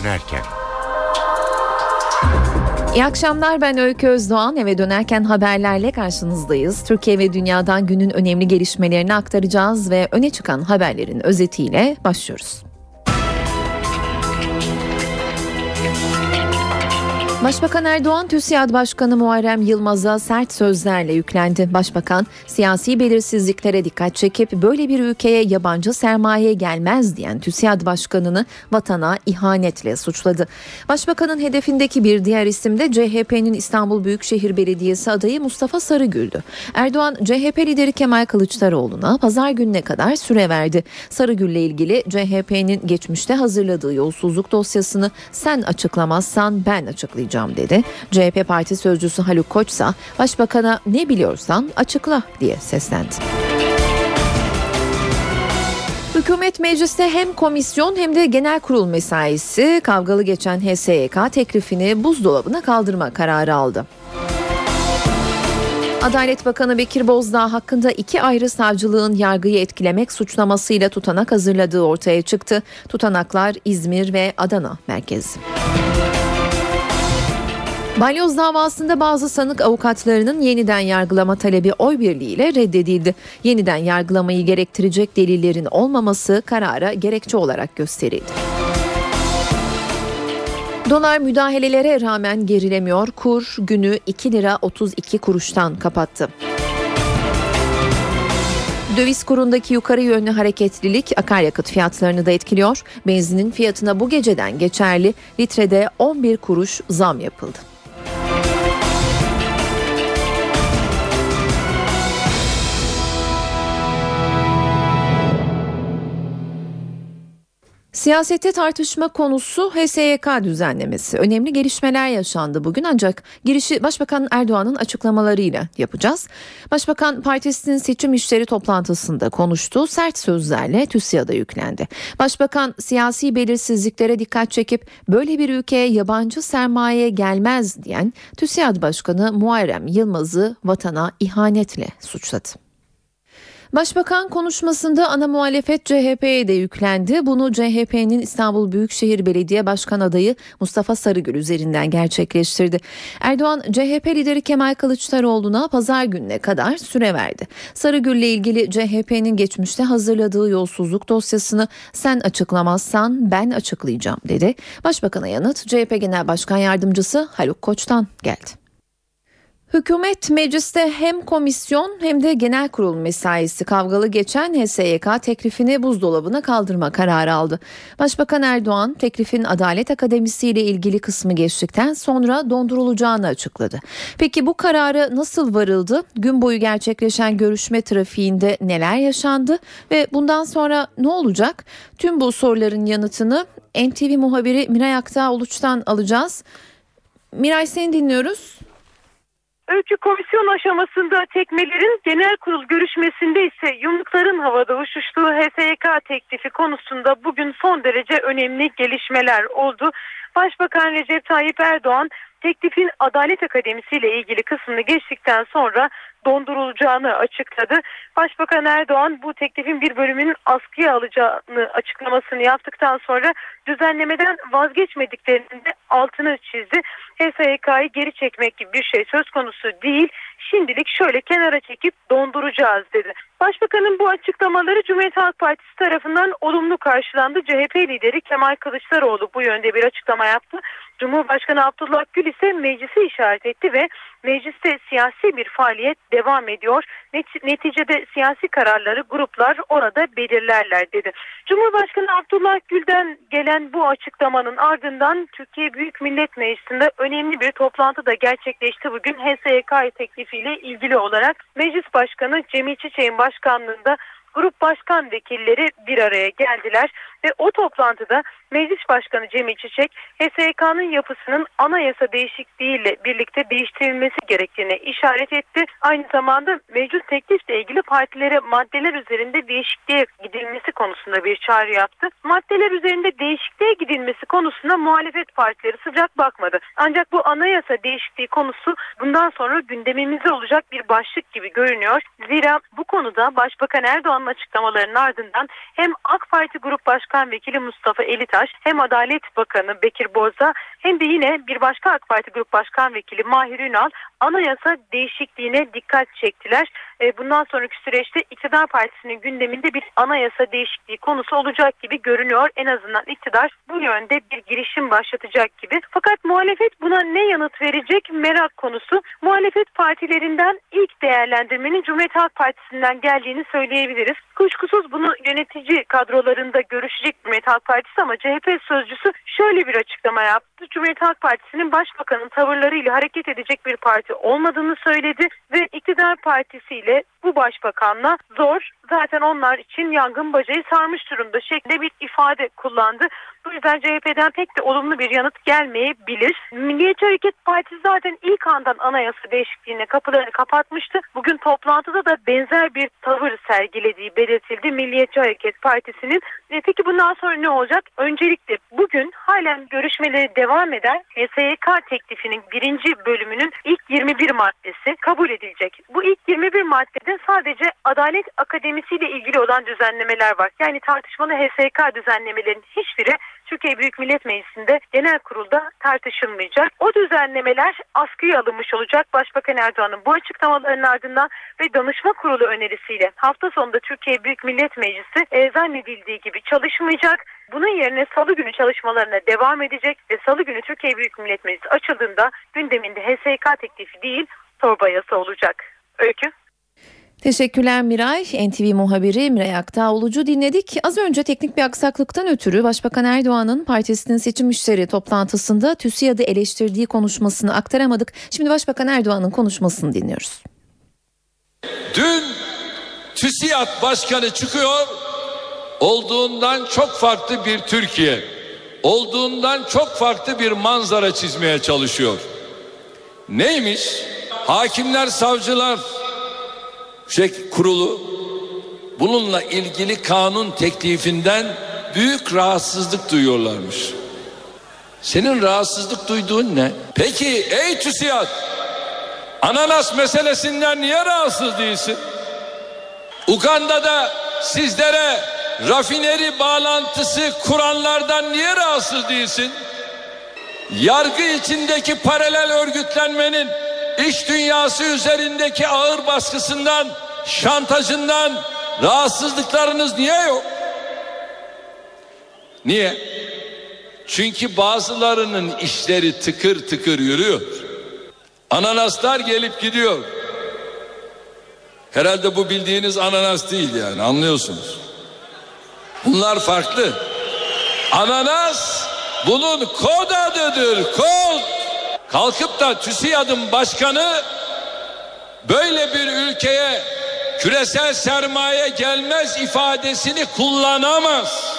dönerken. İyi akşamlar ben Öykü Özdoğan. Eve dönerken haberlerle karşınızdayız. Türkiye ve dünyadan günün önemli gelişmelerini aktaracağız ve öne çıkan haberlerin özetiyle başlıyoruz. Başbakan Erdoğan, TÜSİAD Başkanı Muharrem Yılmaz'a sert sözlerle yüklendi. Başbakan, siyasi belirsizliklere dikkat çekip böyle bir ülkeye yabancı sermaye gelmez diyen TÜSİAD Başkanı'nı vatana ihanetle suçladı. Başbakanın hedefindeki bir diğer isim de CHP'nin İstanbul Büyükşehir Belediyesi adayı Mustafa Sarıgül'dü. Erdoğan, CHP lideri Kemal Kılıçdaroğlu'na pazar gününe kadar süre verdi. Sarıgül'le ilgili CHP'nin geçmişte hazırladığı yolsuzluk dosyasını sen açıklamazsan ben açıklayacağım açıklayacağım dedi. CHP Parti Sözcüsü Haluk Koç ise Başbakan'a ne biliyorsan açıkla diye seslendi. Hükümet mecliste hem komisyon hem de genel kurul mesaisi kavgalı geçen HSYK teklifini buzdolabına kaldırma kararı aldı. Adalet Bakanı Bekir Bozdağ hakkında iki ayrı savcılığın yargıyı etkilemek suçlamasıyla tutanak hazırladığı ortaya çıktı. Tutanaklar İzmir ve Adana merkezi. Balyoz davasında bazı sanık avukatlarının yeniden yargılama talebi oy birliğiyle reddedildi. Yeniden yargılamayı gerektirecek delillerin olmaması karara gerekçe olarak gösterildi. Dolar müdahalelere rağmen gerilemiyor. Kur günü 2 lira 32 kuruştan kapattı. Döviz kurundaki yukarı yönlü hareketlilik akaryakıt fiyatlarını da etkiliyor. Benzinin fiyatına bu geceden geçerli litrede 11 kuruş zam yapıldı. Siyasette tartışma konusu HSYK düzenlemesi. Önemli gelişmeler yaşandı bugün ancak girişi Başbakan Erdoğan'ın açıklamalarıyla yapacağız. Başbakan partisinin seçim işleri toplantısında konuştu. Sert sözlerle TÜSİAD'a yüklendi. Başbakan siyasi belirsizliklere dikkat çekip böyle bir ülkeye yabancı sermaye gelmez diyen TÜSİAD Başkanı Muharrem Yılmaz'ı vatana ihanetle suçladı. Başbakan konuşmasında ana muhalefet CHP'ye de yüklendi. Bunu CHP'nin İstanbul Büyükşehir Belediye Başkan adayı Mustafa Sarıgül üzerinden gerçekleştirdi. Erdoğan CHP lideri Kemal Kılıçdaroğlu'na pazar gününe kadar süre verdi. Sarıgül ile ilgili CHP'nin geçmişte hazırladığı yolsuzluk dosyasını sen açıklamazsan ben açıklayacağım dedi. Başbakan'a yanıt CHP Genel Başkan Yardımcısı Haluk Koç'tan geldi. Hükümet mecliste hem komisyon hem de genel kurul mesaisi kavgalı geçen HSYK teklifini buzdolabına kaldırma kararı aldı. Başbakan Erdoğan teklifin Adalet Akademisi ile ilgili kısmı geçtikten sonra dondurulacağını açıkladı. Peki bu kararı nasıl varıldı? Gün boyu gerçekleşen görüşme trafiğinde neler yaşandı ve bundan sonra ne olacak? Tüm bu soruların yanıtını NTV muhabiri Miray Aktağ Uluç'tan alacağız. Miray seni dinliyoruz. Öykü komisyon aşamasında tekmelerin genel kurul görüşmesinde ise yumrukların havada uçuştuğu HSYK teklifi konusunda bugün son derece önemli gelişmeler oldu. Başbakan Recep Tayyip Erdoğan teklifin Adalet Akademisi ile ilgili kısmını geçtikten sonra dondurulacağını açıkladı. Başbakan Erdoğan bu teklifin bir bölümünün askıya alacağını açıklamasını yaptıktan sonra düzenlemeden vazgeçmediklerinin de altını çizdi. HSYK'yı geri çekmek gibi bir şey söz konusu değil. Şimdilik şöyle kenara çekip donduracağız dedi. Başbakanın bu açıklamaları Cumhuriyet Halk Partisi tarafından olumlu karşılandı. CHP lideri Kemal Kılıçdaroğlu bu yönde bir açıklama yaptı. Cumhurbaşkanı Abdullah Gül ise meclisi işaret etti ve mecliste siyasi bir faaliyet devam ediyor. Neticede siyasi kararları gruplar orada belirlerler dedi. Cumhurbaşkanı Abdullah Gül'den gelen bu açıklamanın ardından Türkiye Büyük Millet Meclisi'nde önemli bir toplantı da gerçekleşti bugün HSYK teklifiyle ilgili olarak. Meclis Başkanı Cemil Çiçek'in başkanlığında grup başkan vekilleri bir araya geldiler ve o toplantıda Meclis Başkanı Cemil Çiçek HSYK'nın yapısının anayasa değişikliğiyle birlikte değiştirilmesi gerektiğine işaret etti. Aynı zamanda mevcut teklifle ilgili partilere maddeler üzerinde değişikliğe gidilmesi konusunda bir çağrı yaptı. Maddeler üzerinde değişikliğe gidilmesi konusunda muhalefet partileri sıcak bakmadı. Ancak bu anayasa değişikliği konusu bundan sonra gündemimizde olacak bir başlık gibi görünüyor. Zira bu konuda Başbakan Erdoğan'ın açıklamalarının ardından hem AK Parti Grup Başkanı Başkan Vekili Mustafa Elitaş hem Adalet Bakanı Bekir Bozdağ hem de yine bir başka AK Parti Grup Başkan Vekili Mahir Ünal anayasa değişikliğine dikkat çektiler. E, bundan sonraki süreçte iktidar partisinin gündeminde bir anayasa değişikliği konusu olacak gibi görünüyor. En azından iktidar bu yönde bir girişim başlatacak gibi. Fakat muhalefet buna ne yanıt verecek merak konusu. Muhalefet partilerinden ilk değerlendirmenin Cumhuriyet Halk Partisi'nden geldiğini söyleyebiliriz. Kuşkusuz bunu yönetici kadrolarında görüşecek Cumhuriyet Halk Partisi ama CHP sözcüsü şöyle bir açıklama yaptı. Cumhuriyet Halk Partisi'nin başbakanın tavırlarıyla hareket edecek bir parti olmadığını söyledi ve iktidar partisiyle bu başbakanla zor zaten onlar için yangın bacayı sarmış durumda şeklinde bir ifade kullandı. Bu yüzden CHP'den pek de olumlu bir yanıt gelmeyebilir. Milliyetçi Hareket Partisi zaten ilk andan anayasa değişikliğine kapılarını kapatmıştı. Bugün toplantıda da benzer bir tavır sergilediği belirtildi Milliyetçi Hareket Partisi'nin. E peki bundan sonra ne olacak? Öncelikle bugün halen görüşmeleri devam eden SYK teklifinin birinci bölümünün ilk 21 maddesi kabul edilecek. Bu ilk 21 maddede sadece Adalet Akademisi ile ilgili olan düzenlemeler var. Yani tartışmalı HSK düzenlemelerin hiçbiri Türkiye Büyük Millet Meclisi'nde genel kurulda tartışılmayacak. O düzenlemeler askıya alınmış olacak. Başbakan Erdoğan'ın bu açıklamalarının ardından ve danışma kurulu önerisiyle hafta sonunda Türkiye Büyük Millet Meclisi e, zannedildiği gibi çalışmayacak. Bunun yerine salı günü çalışmalarına devam edecek ve salı günü Türkiye Büyük Millet Meclisi açıldığında gündeminde HSK teklifi değil torba yasa olacak. Öykü. Teşekkürler Miray. NTV muhabiri Miray Aktağolucu dinledik. Az önce teknik bir aksaklıktan ötürü Başbakan Erdoğan'ın partisinin seçim müşteri toplantısında TÜSİAD'ı eleştirdiği konuşmasını aktaramadık. Şimdi Başbakan Erdoğan'ın konuşmasını dinliyoruz. Dün TÜSİAD Başkanı çıkıyor, olduğundan çok farklı bir Türkiye, olduğundan çok farklı bir manzara çizmeye çalışıyor. Neymiş? Hakimler, savcılar, şey kurulu bununla ilgili kanun teklifinden büyük rahatsızlık duyuyorlarmış. Senin rahatsızlık duyduğun ne? Peki ey TÜSİAD ananas meselesinden niye rahatsız değilsin? Uganda'da sizlere rafineri bağlantısı kuranlardan niye rahatsız değilsin? Yargı içindeki paralel örgütlenmenin iş dünyası üzerindeki ağır baskısından, şantajından rahatsızlıklarınız niye yok? Niye? Çünkü bazılarının işleri tıkır tıkır yürüyor. Ananaslar gelip gidiyor. Herhalde bu bildiğiniz ananas değil yani anlıyorsunuz. Bunlar farklı. Ananas bunun kod adıdır kod. Kalkıp da TÜSİAD'ın başkanı böyle bir ülkeye küresel sermaye gelmez ifadesini kullanamaz.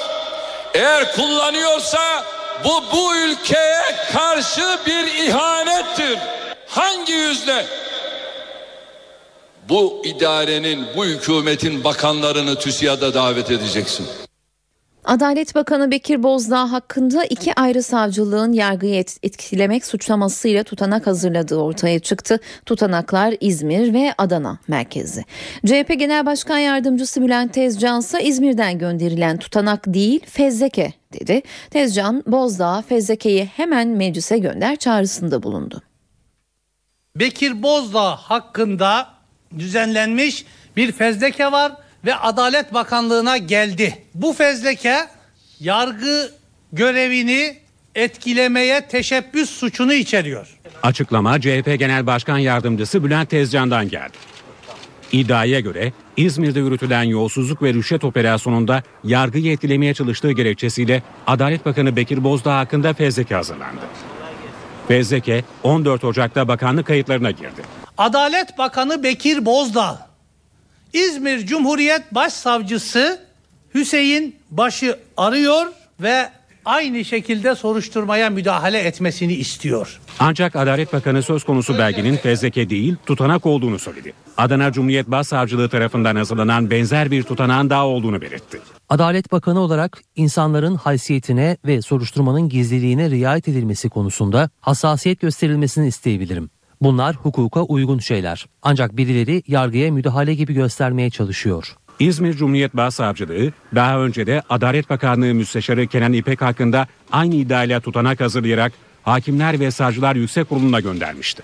Eğer kullanıyorsa bu bu ülkeye karşı bir ihanettir. Hangi yüzle? Bu idarenin, bu hükümetin bakanlarını TÜSİAD'a davet edeceksin. Adalet Bakanı Bekir Bozdağ hakkında iki ayrı savcılığın yargıyı etkilemek suçlamasıyla tutanak hazırladığı ortaya çıktı. Tutanaklar İzmir ve Adana merkezi. CHP Genel Başkan Yardımcısı Bülent Tezcan ise İzmir'den gönderilen tutanak değil fezleke dedi. Tezcan Bozdağ fezlekeyi hemen meclise gönder çağrısında bulundu. Bekir Bozdağ hakkında düzenlenmiş bir fezleke var ve Adalet Bakanlığı'na geldi. Bu fezleke yargı görevini etkilemeye teşebbüs suçunu içeriyor. Açıklama CHP Genel Başkan Yardımcısı Bülent Tezcan'dan geldi. İddiaya göre İzmir'de yürütülen yolsuzluk ve rüşvet operasyonunda yargıyı etkilemeye çalıştığı gerekçesiyle Adalet Bakanı Bekir Bozdağ hakkında fezleke hazırlandı. Fezleke 14 Ocak'ta bakanlık kayıtlarına girdi. Adalet Bakanı Bekir Bozdağ İzmir Cumhuriyet Başsavcısı Hüseyin Baş'ı arıyor ve aynı şekilde soruşturmaya müdahale etmesini istiyor. Ancak Adalet Bakanı söz konusu belgenin fezleke değil tutanak olduğunu söyledi. Adana Cumhuriyet Başsavcılığı tarafından hazırlanan benzer bir tutanağın daha olduğunu belirtti. Adalet Bakanı olarak insanların haysiyetine ve soruşturmanın gizliliğine riayet edilmesi konusunda hassasiyet gösterilmesini isteyebilirim. Bunlar hukuka uygun şeyler. Ancak birileri yargıya müdahale gibi göstermeye çalışıyor. İzmir Cumhuriyet Başsavcılığı daha önce de Adalet Bakanlığı Müsteşarı Kenan İpek hakkında aynı iddiayla tutanak hazırlayarak Hakimler ve Savcılar Yüksek Kurulu'na göndermişti.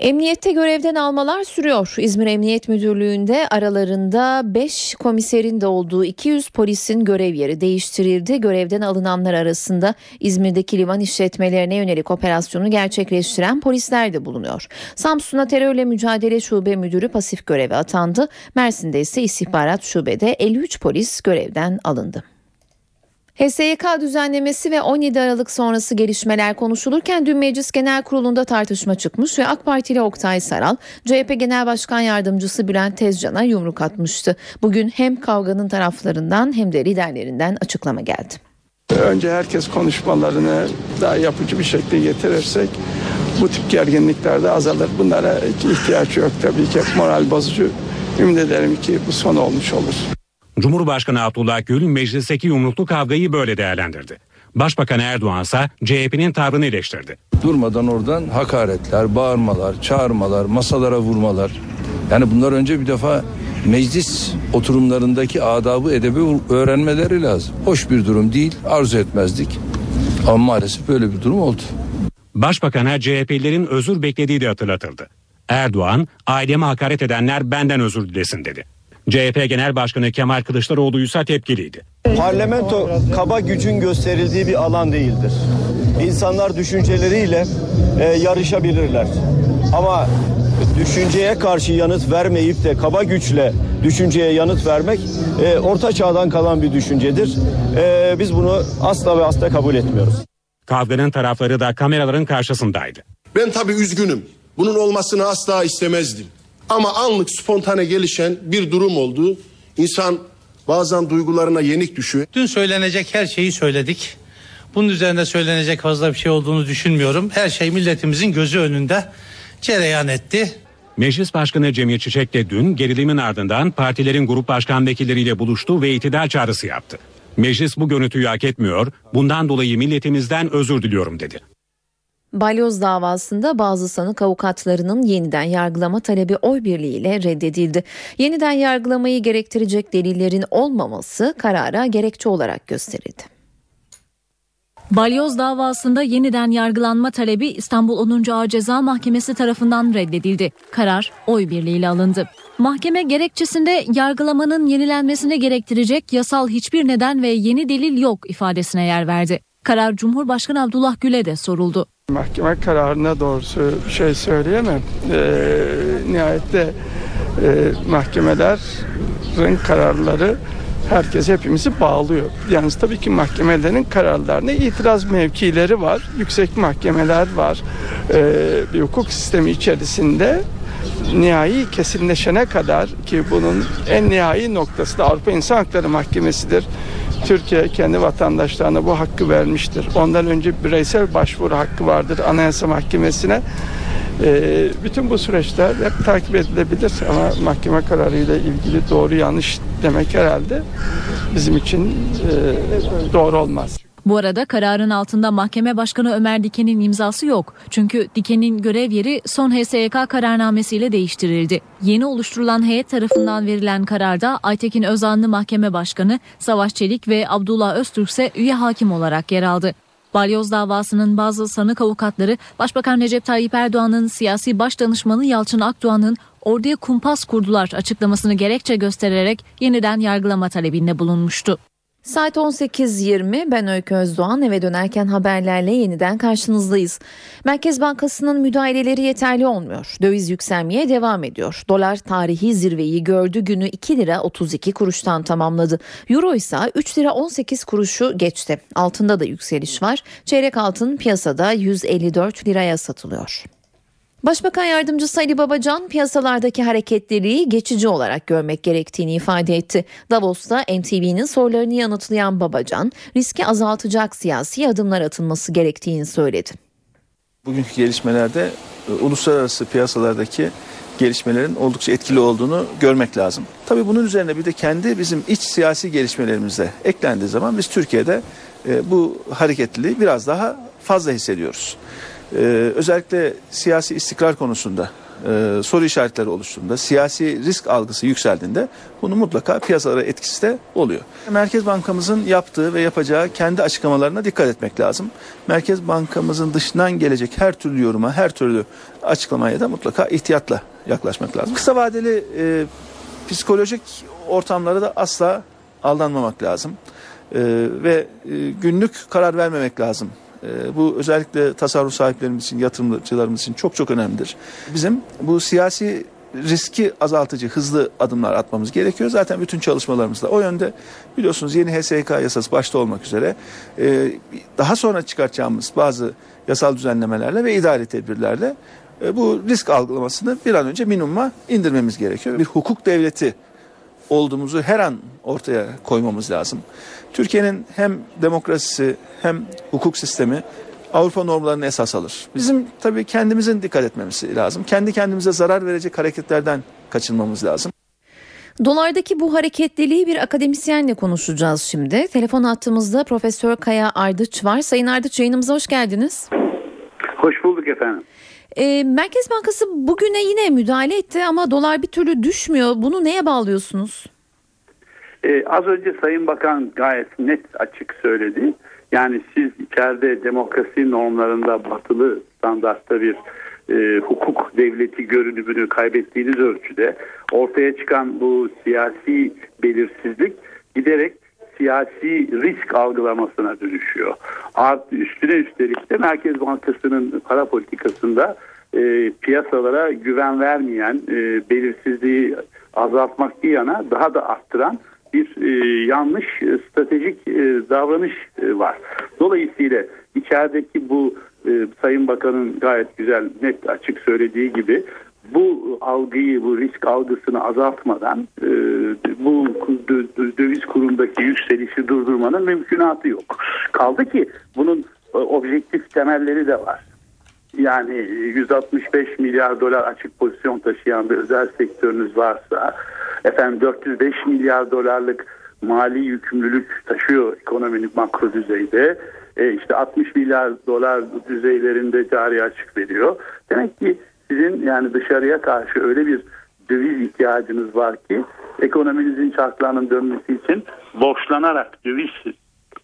Emniyette görevden almalar sürüyor. İzmir Emniyet Müdürlüğü'nde aralarında 5 komiserin de olduğu 200 polisin görev yeri değiştirildi. Görevden alınanlar arasında İzmir'deki liman işletmelerine yönelik operasyonu gerçekleştiren polisler de bulunuyor. Samsun'a terörle mücadele şube müdürü pasif göreve atandı. Mersin'de ise istihbarat şubede 53 polis görevden alındı. HSYK düzenlemesi ve 17 Aralık sonrası gelişmeler konuşulurken dün Meclis Genel Kurulu'nda tartışma çıkmış ve AK Partili Oktay Saral, CHP Genel Başkan Yardımcısı Bülent Tezcan'a yumruk atmıştı. Bugün hem kavganın taraflarından hem de liderlerinden açıklama geldi. Önce herkes konuşmalarını daha yapıcı bir şekilde getirirsek bu tip gerginlikler de azalır. Bunlara ihtiyaç yok tabii ki. Moral bozucu. Ümit ederim ki bu son olmuş olur. Cumhurbaşkanı Abdullah Gül meclisteki yumruklu kavgayı böyle değerlendirdi. Başbakan Erdoğan ise CHP'nin tavrını eleştirdi. Durmadan oradan hakaretler, bağırmalar, çağırmalar, masalara vurmalar. Yani bunlar önce bir defa meclis oturumlarındaki adabı edebi öğrenmeleri lazım. Hoş bir durum değil, arzu etmezdik. Ama maalesef böyle bir durum oldu. Başbakan'a CHP'lilerin özür beklediği de hatırlatıldı. Erdoğan, aileme hakaret edenler benden özür dilesin dedi. CHP Genel Başkanı Kemal Kılıçdaroğlu ise tepkiliydi. Parlamento kaba gücün gösterildiği bir alan değildir. İnsanlar düşünceleriyle e, yarışabilirler. Ama düşünceye karşı yanıt vermeyip de kaba güçle düşünceye yanıt vermek e, orta çağdan kalan bir düşüncedir. E, biz bunu asla ve asla kabul etmiyoruz. Kavganın tarafları da kameraların karşısındaydı. Ben tabii üzgünüm. Bunun olmasını asla istemezdim. Ama anlık spontane gelişen bir durum oldu. İnsan bazen duygularına yenik düşüyor. Dün söylenecek her şeyi söyledik. Bunun üzerine söylenecek fazla bir şey olduğunu düşünmüyorum. Her şey milletimizin gözü önünde cereyan etti. Meclis Başkanı Cemil Çiçek de dün gerilimin ardından partilerin grup başkan vekilleriyle buluştu ve itidal çağrısı yaptı. Meclis bu görüntüyü hak etmiyor, bundan dolayı milletimizden özür diliyorum dedi. Balyoz davasında bazı sanık avukatlarının yeniden yargılama talebi oy birliğiyle reddedildi. Yeniden yargılamayı gerektirecek delillerin olmaması karara gerekçe olarak gösterildi. Balyoz davasında yeniden yargılanma talebi İstanbul 10. Ağır Ceza Mahkemesi tarafından reddedildi. Karar oy birliğiyle alındı. Mahkeme gerekçesinde yargılamanın yenilenmesine gerektirecek yasal hiçbir neden ve yeni delil yok ifadesine yer verdi. Karar Cumhurbaşkanı Abdullah Gül'e de soruldu. Mahkeme kararına doğrusu bir şey söyleyemem. Ee, nihayette e, mahkemelerin kararları herkes hepimizi bağlıyor. Yalnız tabii ki mahkemelerin kararlarına itiraz mevkileri var. Yüksek mahkemeler var. Ee, bir hukuk sistemi içerisinde nihai kesinleşene kadar ki bunun en nihai noktası da Avrupa İnsan Hakları Mahkemesi'dir. Türkiye kendi vatandaşlarına bu hakkı vermiştir. Ondan önce bireysel başvuru hakkı vardır Anayasa Mahkemesi'ne. Ee, bütün bu süreçler hep takip edilebilir ama mahkeme kararıyla ilgili doğru yanlış demek herhalde bizim için e, doğru olmaz. Bu arada kararın altında Mahkeme Başkanı Ömer Diken'in imzası yok. Çünkü Diken'in görev yeri son HSYK kararnamesiyle değiştirildi. Yeni oluşturulan heyet tarafından verilen kararda Aytekin Özanlı Mahkeme Başkanı, Savaş Çelik ve Abdullah Öztürk ise üye hakim olarak yer aldı. Balyoz davasının bazı sanık avukatları Başbakan Recep Tayyip Erdoğan'ın siyasi başdanışmanı Yalçın Akdoğan'ın orduya kumpas kurdular açıklamasını gerekçe göstererek yeniden yargılama talebinde bulunmuştu. Saat 18.20 ben Öykü Özdoğan eve dönerken haberlerle yeniden karşınızdayız. Merkez Bankası'nın müdahaleleri yeterli olmuyor. Döviz yükselmeye devam ediyor. Dolar tarihi zirveyi gördü günü 2 lira 32 kuruştan tamamladı. Euro ise 3 lira 18 kuruşu geçti. Altında da yükseliş var. Çeyrek altın piyasada 154 liraya satılıyor. Başbakan Yardımcısı Ali Babacan piyasalardaki hareketliliği geçici olarak görmek gerektiğini ifade etti. Davos'ta NTV'nin sorularını yanıtlayan Babacan, riski azaltacak siyasi adımlar atılması gerektiğini söyledi. Bugünkü gelişmelerde e, uluslararası piyasalardaki gelişmelerin oldukça etkili olduğunu görmek lazım. Tabii bunun üzerine bir de kendi bizim iç siyasi gelişmelerimize eklendiği zaman biz Türkiye'de e, bu hareketliliği biraz daha fazla hissediyoruz. Ee, özellikle siyasi istikrar konusunda e, soru işaretleri oluştuğunda, siyasi risk algısı yükseldiğinde bunun mutlaka piyasalara etkisi de oluyor. Merkez Bankamızın yaptığı ve yapacağı kendi açıklamalarına dikkat etmek lazım. Merkez Bankamızın dışından gelecek her türlü yoruma, her türlü açıklamaya da mutlaka ihtiyatla yaklaşmak lazım. Kısa vadeli e, psikolojik ortamlara da asla aldanmamak lazım. E, ve e, günlük karar vermemek lazım. E, bu özellikle tasarruf sahiplerimiz için, yatırımcılarımız için çok çok önemlidir. Bizim bu siyasi riski azaltıcı hızlı adımlar atmamız gerekiyor. Zaten bütün çalışmalarımızda o yönde biliyorsunuz yeni HSK yasası başta olmak üzere e, daha sonra çıkartacağımız bazı yasal düzenlemelerle ve idari tedbirlerle e, bu risk algılamasını bir an önce minimuma indirmemiz gerekiyor. Bir hukuk devleti olduğumuzu her an ortaya koymamız lazım. Türkiye'nin hem demokrasisi hem hukuk sistemi Avrupa normlarını esas alır. Bizim tabii kendimizin dikkat etmemiz lazım. Kendi kendimize zarar verecek hareketlerden kaçınmamız lazım. Dolardaki bu hareketliliği bir akademisyenle konuşacağız şimdi. Telefon hattımızda Profesör Kaya Ardıç var. Sayın Ardıç yayınımıza hoş geldiniz. Hoş bulduk efendim. Ee, Merkez Bankası bugüne yine müdahale etti ama dolar bir türlü düşmüyor. Bunu neye bağlıyorsunuz? Ee, az önce Sayın Bakan gayet net açık söyledi. Yani siz içeride demokrasi normlarında batılı standartta bir e, hukuk devleti görünümünü kaybettiğiniz ölçüde ortaya çıkan bu siyasi belirsizlik giderek siyasi risk algılamasına dönüşüyor. Art, üstüne üstelik de Merkez Bankası'nın para politikasında e, piyasalara güven vermeyen, e, belirsizliği azaltmak bir yana daha da arttıran bir e, yanlış e, stratejik e, davranış e, var. Dolayısıyla içerideki bu e, Sayın Bakan'ın gayet güzel net açık söylediği gibi bu algıyı, bu risk algısını azaltmadan e, bu dö- dö- döviz kurundaki yükselişi durdurmanın mümkünatı yok. Kaldı ki bunun e, objektif temelleri de var. Yani 165 milyar dolar açık pozisyon taşıyan bir özel sektörünüz varsa efendim 405 milyar dolarlık mali yükümlülük taşıyor ekonominin makro düzeyde. E işte 60 milyar dolar düzeylerinde cari açık veriyor. Demek ki sizin yani dışarıya karşı öyle bir döviz ihtiyacınız var ki ekonominizin çarklarının dönmesi için borçlanarak döviz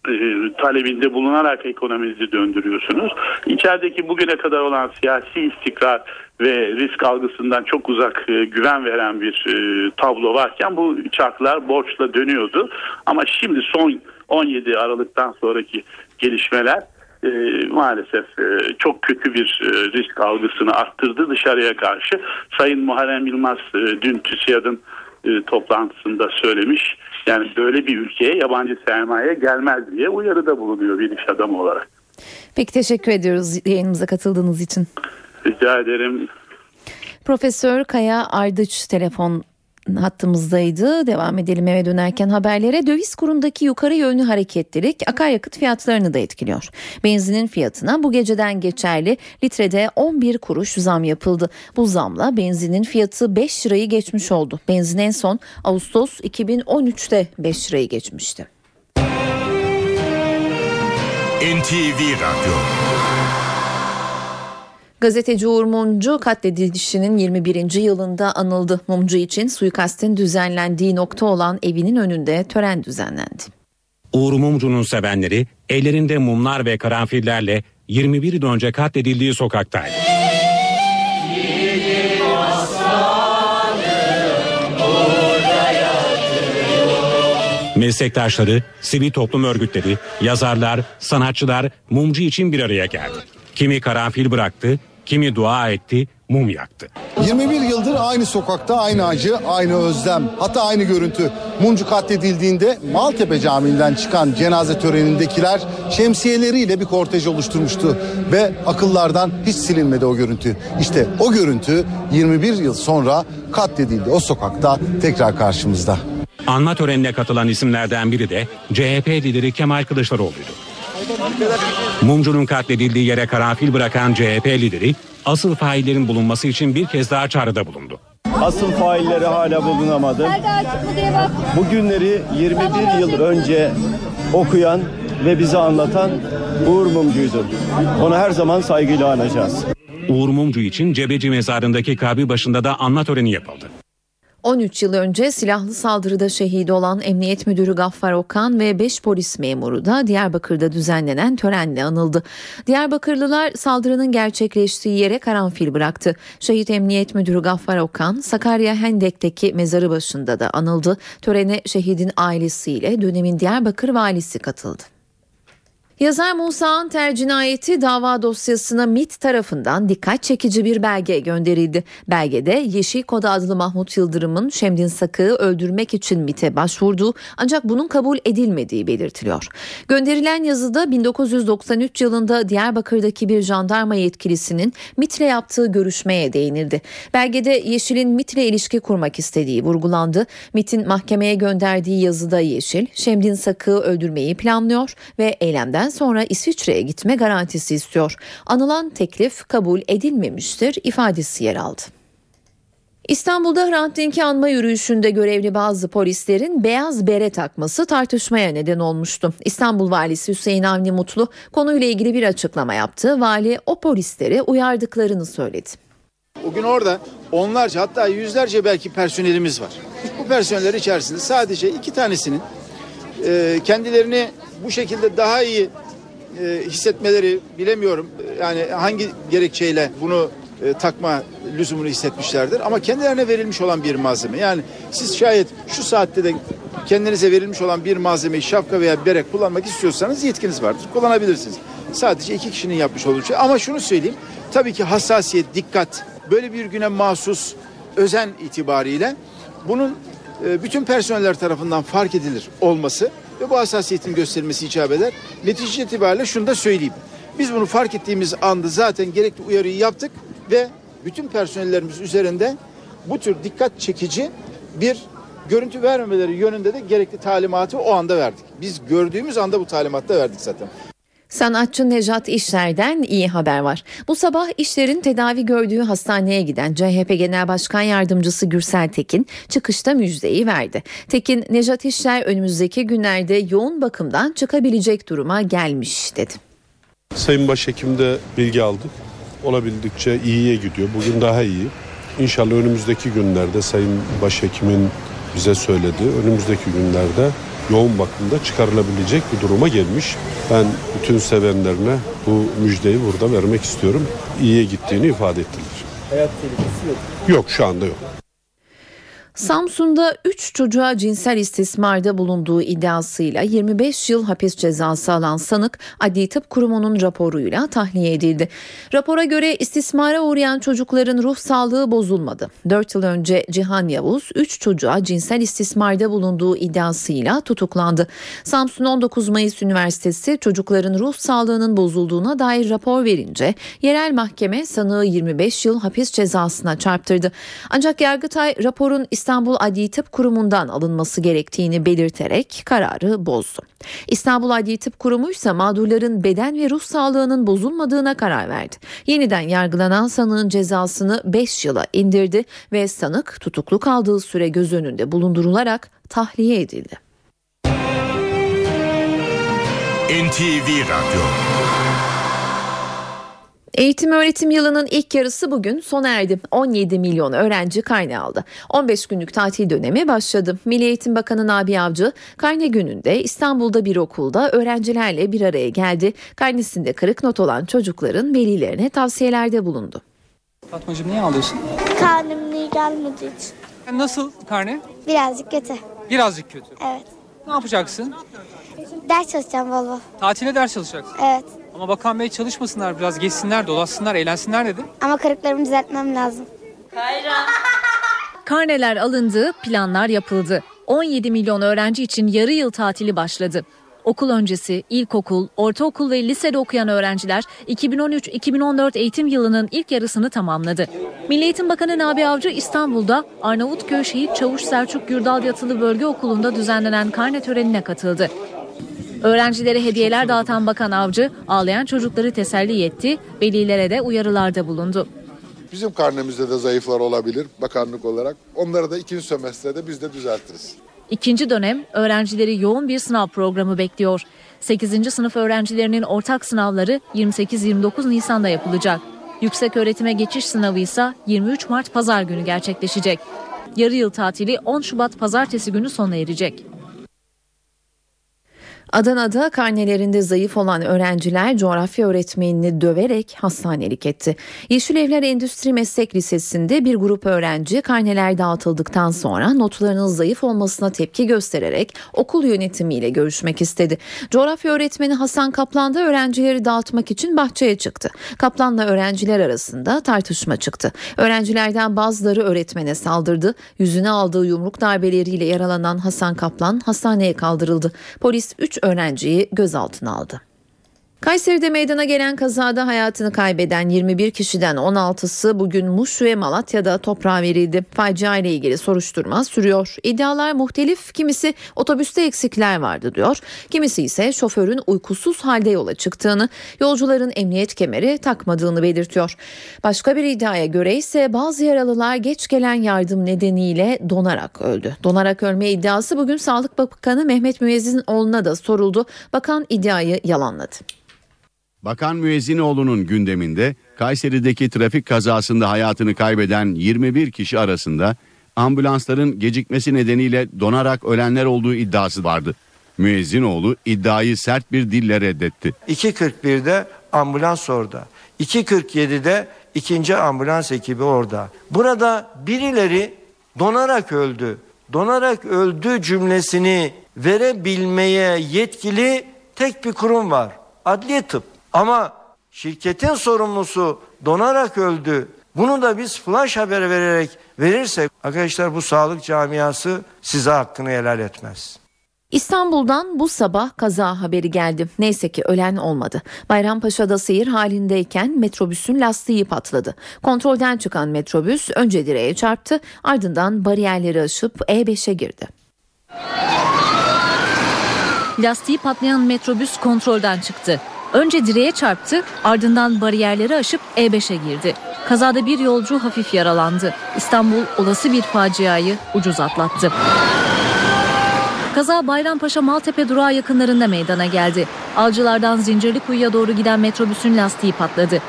e, talebinde bulunarak ekonominizi döndürüyorsunuz. İçerideki bugüne kadar olan siyasi istikrar ve risk algısından çok uzak e, güven veren bir e, tablo varken bu çarklar borçla dönüyordu. Ama şimdi son 17 Aralık'tan sonraki gelişmeler e, maalesef e, çok kötü bir e, risk algısını arttırdı dışarıya karşı. Sayın Muharrem Yılmaz e, dün TÜSİAD'ın e, toplantısında söylemiş. Yani böyle bir ülkeye yabancı sermaye gelmez diye uyarıda bulunuyor bir iş adamı olarak. Peki teşekkür ediyoruz yayınımıza katıldığınız için. Rica ederim. Profesör Kaya Ardıç telefon hattımızdaydı. Devam edelim eve dönerken haberlere. Döviz kurundaki yukarı yönlü hareketlilik akaryakıt fiyatlarını da etkiliyor. Benzinin fiyatına bu geceden geçerli litrede 11 kuruş zam yapıldı. Bu zamla benzinin fiyatı 5 lirayı geçmiş oldu. Benzin en son Ağustos 2013'te 5 lirayı geçmişti. NTV Radyo Gazeteci Uğur Mumcu katledilişinin 21. yılında anıldı. Mumcu için suikastin düzenlendiği nokta olan evinin önünde tören düzenlendi. Uğur Mumcu'nun sevenleri ellerinde mumlar ve karanfillerle 21 yıl önce katledildiği sokaktaydı. Meslektaşları, sivil toplum örgütleri, yazarlar, sanatçılar mumcu için bir araya geldi. Kimi karanfil bıraktı, kimi dua etti, mum yaktı. 21 yıldır aynı sokakta aynı acı, aynı özlem, hatta aynı görüntü. Mumcu katledildiğinde Maltepe Camii'nden çıkan cenaze törenindekiler şemsiyeleriyle bir kortej oluşturmuştu ve akıllardan hiç silinmedi o görüntü. İşte o görüntü 21 yıl sonra katledildi o sokakta tekrar karşımızda. Anma törenine katılan isimlerden biri de CHP lideri Kemal Kılıçdaroğlu'ydu. Mumcu'nun katledildiği yere karanfil bırakan CHP lideri asıl faillerin bulunması için bir kez daha çağrıda bulundu. Asıl failleri hala bulunamadı. Bu günleri 21 yıl önce okuyan ve bize anlatan Uğur Mumcu'ydu. Onu her zaman saygıyla anacağız. Uğur Mumcu için Cebeci mezarındaki kabri başında da anma töreni yapıldı. 13 yıl önce silahlı saldırıda şehit olan Emniyet Müdürü Gaffar Okan ve 5 polis memuru da Diyarbakır'da düzenlenen törenle anıldı. Diyarbakırlılar saldırının gerçekleştiği yere karanfil bıraktı. Şehit Emniyet Müdürü Gaffar Okan Sakarya Hendek'teki mezarı başında da anıldı. Törene şehidin ailesiyle dönemin Diyarbakır valisi katıldı. Yazar Musa Anter cinayeti dava dosyasına MIT tarafından dikkat çekici bir belge gönderildi. Belgede Yeşil Kod adlı Mahmut Yıldırım'ın Şemdin Sakı'yı öldürmek için MIT'e başvurduğu ancak bunun kabul edilmediği belirtiliyor. Gönderilen yazıda 1993 yılında Diyarbakır'daki bir jandarma yetkilisinin MIT'le yaptığı görüşmeye değinildi. Belgede Yeşil'in MIT'le ilişki kurmak istediği vurgulandı. MIT'in mahkemeye gönderdiği yazıda Yeşil, Şemdin Sakı'yı öldürmeyi planlıyor ve eylemden sonra İsviçre'ye gitme garantisi istiyor. Anılan teklif kabul edilmemiştir ifadesi yer aldı. İstanbul'da Hrant Dink'i anma yürüyüşünde görevli bazı polislerin beyaz bere takması tartışmaya neden olmuştu. İstanbul Valisi Hüseyin Avni Mutlu konuyla ilgili bir açıklama yaptı. Vali o polisleri uyardıklarını söyledi. Bugün orada onlarca hatta yüzlerce belki personelimiz var. Bu personeller içerisinde sadece iki tanesinin e, kendilerini bu şekilde daha iyi e, hissetmeleri bilemiyorum. Yani hangi gerekçeyle bunu e, takma lüzumunu hissetmişlerdir. Ama kendilerine verilmiş olan bir malzeme. Yani siz şayet şu saatte de kendinize verilmiş olan bir malzemeyi şapka veya bere kullanmak istiyorsanız yetkiniz vardır. Kullanabilirsiniz. Sadece iki kişinin yapmış olduğu şey. Ama şunu söyleyeyim. Tabii ki hassasiyet, dikkat, böyle bir güne mahsus özen itibariyle bunun e, bütün personeller tarafından fark edilir olması ve bu hassasiyetin gösterilmesi icap eder. Netice itibariyle şunu da söyleyeyim. Biz bunu fark ettiğimiz anda zaten gerekli uyarıyı yaptık ve bütün personellerimiz üzerinde bu tür dikkat çekici bir görüntü vermemeleri yönünde de gerekli talimatı o anda verdik. Biz gördüğümüz anda bu talimatı da verdik zaten. Sanatçı Nejat İşler'den iyi haber var. Bu sabah İşler'in tedavi gördüğü hastaneye giden CHP Genel Başkan Yardımcısı Gürsel Tekin çıkışta müjdeyi verdi. Tekin, Nejat İşler önümüzdeki günlerde yoğun bakımdan çıkabilecek duruma gelmiş dedi. Sayın Başhekim'de bilgi aldık. Olabildikçe iyiye gidiyor. Bugün daha iyi. İnşallah önümüzdeki günlerde Sayın Başhekim'in bize söyledi. Önümüzdeki günlerde yoğun bakımda çıkarılabilecek bir duruma gelmiş. Ben bütün sevenlerine bu müjdeyi burada vermek istiyorum. İyiye gittiğini ifade ettiler. Hayat tehlikesi yok. Yok şu anda yok. Samsun'da 3 çocuğa cinsel istismarda bulunduğu iddiasıyla 25 yıl hapis cezası alan sanık Adli Tıp Kurumu'nun raporuyla tahliye edildi. Rapora göre istismara uğrayan çocukların ruh sağlığı bozulmadı. 4 yıl önce Cihan Yavuz 3 çocuğa cinsel istismarda bulunduğu iddiasıyla tutuklandı. Samsun 19 Mayıs Üniversitesi çocukların ruh sağlığının bozulduğuna dair rapor verince yerel mahkeme sanığı 25 yıl hapis cezasına çarptırdı. Ancak Yargıtay raporun İstanbul Adli Tıp Kurumu'ndan alınması gerektiğini belirterek kararı bozdu. İstanbul Adli Tıp Kurumu ise mağdurların beden ve ruh sağlığının bozulmadığına karar verdi. Yeniden yargılanan sanığın cezasını 5 yıla indirdi ve sanık tutuklu kaldığı süre göz önünde bulundurularak tahliye edildi. NTV Radyo Eğitim öğretim yılının ilk yarısı bugün sona erdi. 17 milyon öğrenci karne aldı. 15 günlük tatil dönemi başladı. Milli Eğitim Bakanı Nabi Avcı karne gününde İstanbul'da bir okulda öğrencilerle bir araya geldi. Karnesinde kırık not olan çocukların velilerine tavsiyelerde bulundu. Fatmacığım niye ağlıyorsun? Karnım iyi gelmediği için. Nasıl karne? Birazcık kötü. Birazcık kötü. Evet. Ne yapacaksın? Ders çalışacağım bol bol. Tatile ders çalışacaksın. Evet. Ama Bakan Bey çalışmasınlar biraz geçsinler dolaşsınlar eğlensinler dedi. Ama kırıklarımı düzeltmem lazım. Karneler alındı, planlar yapıldı. 17 milyon öğrenci için yarı yıl tatili başladı. Okul öncesi, ilkokul, ortaokul ve lisede okuyan öğrenciler 2013-2014 eğitim yılının ilk yarısını tamamladı. Milli Eğitim Bakanı Nabi Avcı İstanbul'da Arnavutköy Şehit Çavuş Selçuk Gürdal Yatılı Bölge Okulu'nda düzenlenen karne törenine katıldı. Öğrencilere hediyeler dağıtan Bakan Avcı ağlayan çocukları teselli etti, velilere de uyarılarda bulundu. Bizim karnemizde de zayıflar olabilir bakanlık olarak. Onları da ikinci sömestrede biz de düzeltiriz. İkinci dönem öğrencileri yoğun bir sınav programı bekliyor. 8. sınıf öğrencilerinin ortak sınavları 28-29 Nisan'da yapılacak. Yüksek öğretime geçiş sınavı ise 23 Mart pazar günü gerçekleşecek. Yarı yıl tatili 10 Şubat pazartesi günü sona erecek. Adana'da karnelerinde zayıf olan öğrenciler coğrafya öğretmenini döverek hastanelik etti. Yeşilevler Endüstri Meslek Lisesi'nde bir grup öğrenci karneler dağıtıldıktan sonra notlarının zayıf olmasına tepki göstererek okul yönetimiyle görüşmek istedi. Coğrafya öğretmeni Hasan Kaplan da öğrencileri dağıtmak için bahçeye çıktı. Kaplan'la öğrenciler arasında tartışma çıktı. Öğrencilerden bazıları öğretmene saldırdı. Yüzüne aldığı yumruk darbeleriyle yaralanan Hasan Kaplan hastaneye kaldırıldı. Polis 3 öğrenciyi gözaltına aldı. Kayseri'de meydana gelen kazada hayatını kaybeden 21 kişiden 16'sı bugün Muş ve Malatya'da toprağa verildi. Facia ile ilgili soruşturma sürüyor. İddialar muhtelif. Kimisi otobüste eksikler vardı diyor. Kimisi ise şoförün uykusuz halde yola çıktığını, yolcuların emniyet kemeri takmadığını belirtiyor. Başka bir iddiaya göre ise bazı yaralılar geç gelen yardım nedeniyle donarak öldü. Donarak ölme iddiası bugün Sağlık Bakanı Mehmet Müezzinoğlu'na da soruldu. Bakan iddiayı yalanladı. Bakan Müezzinoğlu'nun gündeminde Kayseri'deki trafik kazasında hayatını kaybeden 21 kişi arasında ambulansların gecikmesi nedeniyle donarak ölenler olduğu iddiası vardı. Müezzinoğlu iddiayı sert bir dille reddetti. 2.41'de ambulans orada. 2.47'de ikinci ambulans ekibi orada. Burada birileri donarak öldü. Donarak öldü cümlesini verebilmeye yetkili tek bir kurum var. Adliye tıp. Ama şirketin sorumlusu donarak öldü. Bunu da biz flash haber vererek verirsek arkadaşlar bu sağlık camiası size hakkını helal etmez. İstanbul'dan bu sabah kaza haberi geldi. Neyse ki ölen olmadı. Bayrampaşa'da seyir halindeyken metrobüsün lastiği patladı. Kontrolden çıkan metrobüs önce direğe çarptı ardından bariyerleri aşıp E5'e girdi. Lastiği patlayan metrobüs kontrolden çıktı. Önce direğe çarptı, ardından bariyerleri aşıp E5'e girdi. Kazada bir yolcu hafif yaralandı. İstanbul olası bir faciayı ucuz atlattı. Kaza Bayrampaşa Maltepe durağı yakınlarında meydana geldi. Avcılardan Zincirlikuyu'ya doğru giden metrobüsün lastiği patladı.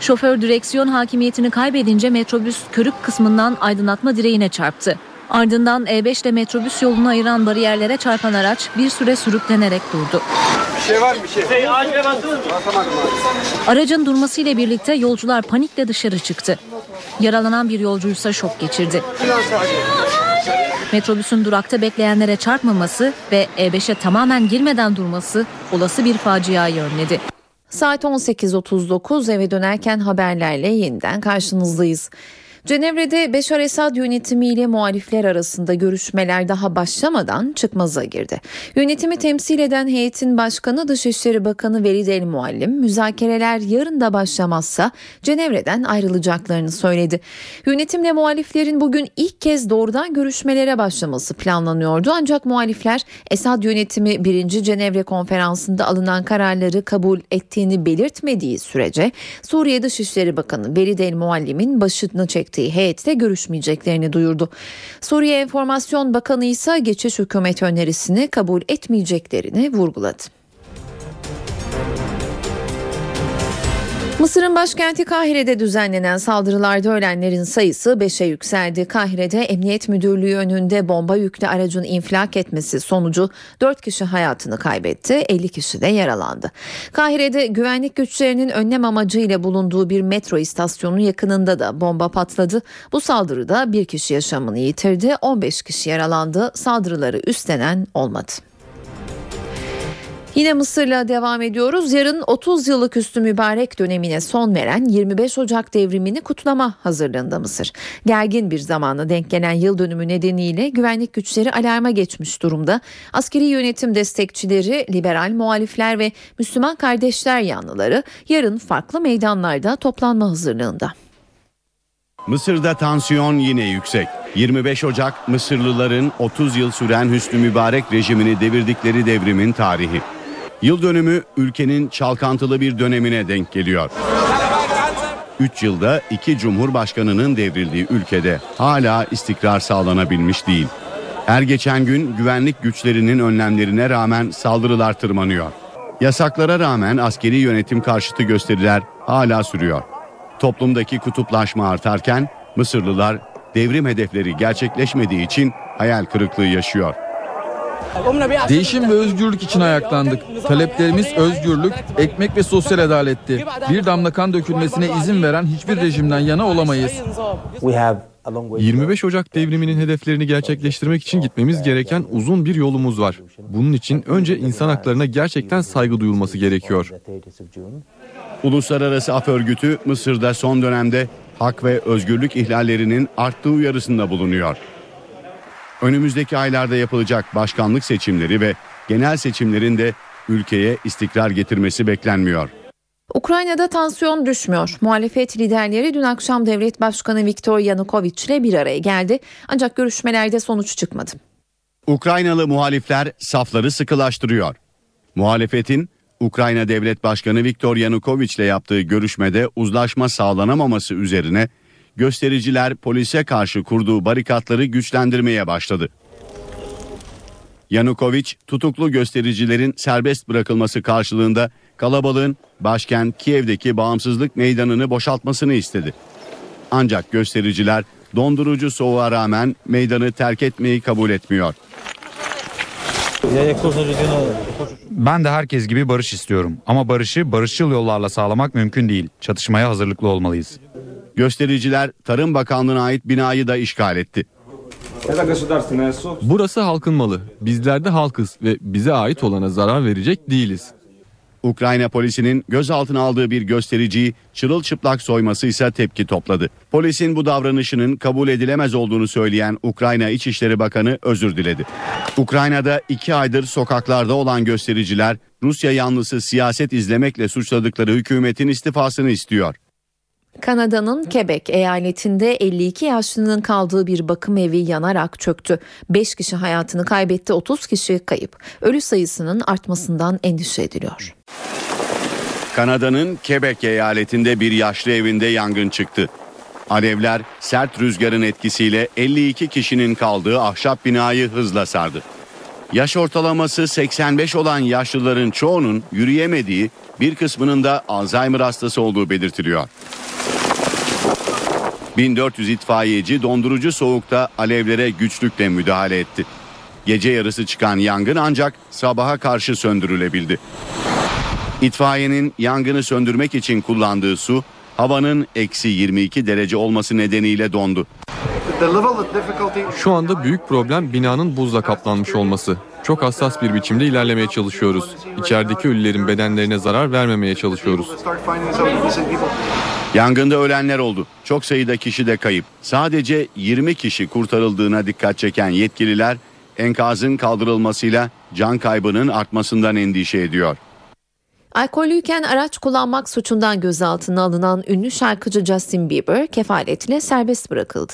Şoför direksiyon hakimiyetini kaybedince metrobüs körük kısmından aydınlatma direğine çarptı. Ardından E5 ile metrobüs yolunu ayıran bariyerlere çarpan araç bir süre sürüklenerek durdu. Bir şey var mı bir şey? Şey acile basılır mı? Basamadım abi. Aracın durmasıyla birlikte yolcular panikle dışarı çıktı. Yaralanan bir yolcuysa şok geçirdi. Metrobüsün durakta bekleyenlere çarpmaması ve E5'e tamamen girmeden durması olası bir faciayı önledi. Saat 18.39 eve dönerken haberlerle yeniden karşınızdayız. Cenevre'de Beşar Esad yönetimiyle muhalifler arasında görüşmeler daha başlamadan çıkmaza girdi. Yönetimi temsil eden heyetin başkanı Dışişleri Bakanı Velid El Muallim müzakereler yarın da başlamazsa Cenevre'den ayrılacaklarını söyledi. Yönetimle muhaliflerin bugün ilk kez doğrudan görüşmelere başlaması planlanıyordu ancak muhalifler Esad yönetimi 1. Cenevre konferansında alınan kararları kabul ettiğini belirtmediği sürece Suriye Dışişleri Bakanı Velid El Muallim'in başını çekti gerektiği heyetle görüşmeyeceklerini duyurdu. Suriye Enformasyon Bakanı ise geçiş hükümet önerisini kabul etmeyeceklerini vurguladı. Mısır'ın başkenti Kahire'de düzenlenen saldırılarda ölenlerin sayısı 5'e yükseldi. Kahire'de Emniyet Müdürlüğü önünde bomba yüklü aracın infilak etmesi sonucu 4 kişi hayatını kaybetti, 50 kişi de yaralandı. Kahire'de güvenlik güçlerinin önlem amacıyla bulunduğu bir metro istasyonu yakınında da bomba patladı. Bu saldırıda bir kişi yaşamını yitirdi, 15 kişi yaralandı. Saldırıları üstlenen olmadı. Yine Mısır'la devam ediyoruz. Yarın 30 yıllık üstü mübarek dönemine son veren 25 Ocak devrimini kutlama hazırlığında Mısır. Gergin bir zamana denk gelen yıl dönümü nedeniyle güvenlik güçleri alarma geçmiş durumda. Askeri yönetim destekçileri, liberal muhalifler ve Müslüman kardeşler yanlıları yarın farklı meydanlarda toplanma hazırlığında. Mısır'da tansiyon yine yüksek. 25 Ocak Mısırlıların 30 yıl süren Hüsnü Mübarek rejimini devirdikleri devrimin tarihi. Yıl dönümü ülkenin çalkantılı bir dönemine denk geliyor. 3 yılda iki cumhurbaşkanının devrildiği ülkede hala istikrar sağlanabilmiş değil. Her geçen gün güvenlik güçlerinin önlemlerine rağmen saldırılar tırmanıyor. Yasaklara rağmen askeri yönetim karşıtı gösteriler hala sürüyor. Toplumdaki kutuplaşma artarken Mısırlılar devrim hedefleri gerçekleşmediği için hayal kırıklığı yaşıyor. Değişim ve özgürlük için ayaklandık. Taleplerimiz özgürlük, ekmek ve sosyal adaletti. Bir damla kan dökülmesine izin veren hiçbir rejimden yana olamayız. 25 Ocak devriminin hedeflerini gerçekleştirmek için gitmemiz gereken uzun bir yolumuz var. Bunun için önce insan haklarına gerçekten saygı duyulması gerekiyor. Uluslararası Af Örgütü Mısır'da son dönemde hak ve özgürlük ihlallerinin arttığı uyarısında bulunuyor. Önümüzdeki aylarda yapılacak başkanlık seçimleri ve genel seçimlerin de ülkeye istikrar getirmesi beklenmiyor. Ukrayna'da tansiyon düşmüyor. Muhalefet liderleri dün akşam devlet başkanı Viktor Yanukovych ile bir araya geldi. Ancak görüşmelerde sonuç çıkmadı. Ukraynalı muhalifler safları sıkılaştırıyor. Muhalefetin Ukrayna Devlet Başkanı Viktor Yanukovych ile yaptığı görüşmede uzlaşma sağlanamaması üzerine göstericiler polise karşı kurduğu barikatları güçlendirmeye başladı. Yanukovych tutuklu göstericilerin serbest bırakılması karşılığında kalabalığın başkent Kiev'deki bağımsızlık meydanını boşaltmasını istedi. Ancak göstericiler dondurucu soğuğa rağmen meydanı terk etmeyi kabul etmiyor. Ben de herkes gibi barış istiyorum ama barışı barışçıl yollarla sağlamak mümkün değil. Çatışmaya hazırlıklı olmalıyız. Göstericiler Tarım Bakanlığı'na ait binayı da işgal etti. Burası halkın malı. Bizler de halkız ve bize ait olana zarar verecek değiliz. Ukrayna polisinin gözaltına aldığı bir göstericiyi çırılçıplak soyması ise tepki topladı. Polisin bu davranışının kabul edilemez olduğunu söyleyen Ukrayna İçişleri Bakanı özür diledi. Ukrayna'da iki aydır sokaklarda olan göstericiler Rusya yanlısı siyaset izlemekle suçladıkları hükümetin istifasını istiyor. Kanada'nın Quebec eyaletinde 52 yaşlının kaldığı bir bakım evi yanarak çöktü. 5 kişi hayatını kaybetti, 30 kişi kayıp. Ölü sayısının artmasından endişe ediliyor. Kanada'nın Quebec eyaletinde bir yaşlı evinde yangın çıktı. Alevler sert rüzgarın etkisiyle 52 kişinin kaldığı ahşap binayı hızla sardı. Yaş ortalaması 85 olan yaşlıların çoğunun yürüyemediği, bir kısmının da Alzheimer hastası olduğu belirtiliyor. 1400 itfaiyeci dondurucu soğukta alevlere güçlükle müdahale etti. Gece yarısı çıkan yangın ancak sabaha karşı söndürülebildi. İtfaiyenin yangını söndürmek için kullandığı su havanın eksi 22 derece olması nedeniyle dondu. Şu anda büyük problem binanın buzla kaplanmış olması. Çok hassas bir biçimde ilerlemeye çalışıyoruz. İçerideki ölülerin bedenlerine zarar vermemeye çalışıyoruz. Yangında ölenler oldu. Çok sayıda kişi de kayıp. Sadece 20 kişi kurtarıldığına dikkat çeken yetkililer enkazın kaldırılmasıyla can kaybının artmasından endişe ediyor. Alkollüyken araç kullanmak suçundan gözaltına alınan ünlü şarkıcı Justin Bieber kefaletle serbest bırakıldı.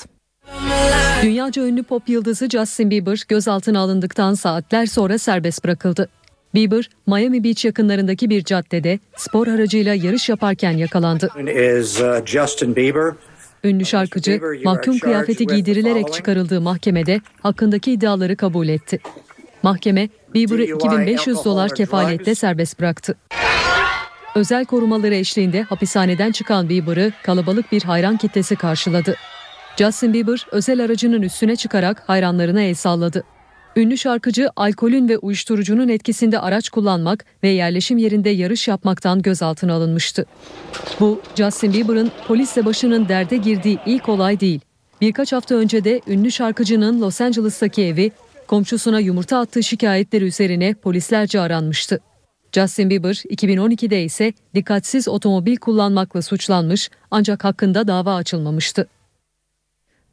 Dünyaca ünlü pop yıldızı Justin Bieber gözaltına alındıktan saatler sonra serbest bırakıldı. Bieber, Miami Beach yakınlarındaki bir caddede spor aracıyla yarış yaparken yakalandı. Ünlü şarkıcı mahkum kıyafeti giydirilerek çıkarıldığı mahkemede hakkındaki iddiaları kabul etti. Mahkeme Bieber'ı 2500 dolar kefaletle serbest bıraktı. Özel korumaları eşliğinde hapishaneden çıkan Bieber'ı kalabalık bir hayran kitlesi karşıladı. Justin Bieber özel aracının üstüne çıkarak hayranlarına el salladı. Ünlü şarkıcı alkolün ve uyuşturucunun etkisinde araç kullanmak ve yerleşim yerinde yarış yapmaktan gözaltına alınmıştı. Bu Justin Bieber'ın polisle başının derde girdiği ilk olay değil. Birkaç hafta önce de ünlü şarkıcının Los Angeles'taki evi komşusuna yumurta attığı şikayetleri üzerine polislerce aranmıştı. Justin Bieber 2012'de ise dikkatsiz otomobil kullanmakla suçlanmış ancak hakkında dava açılmamıştı.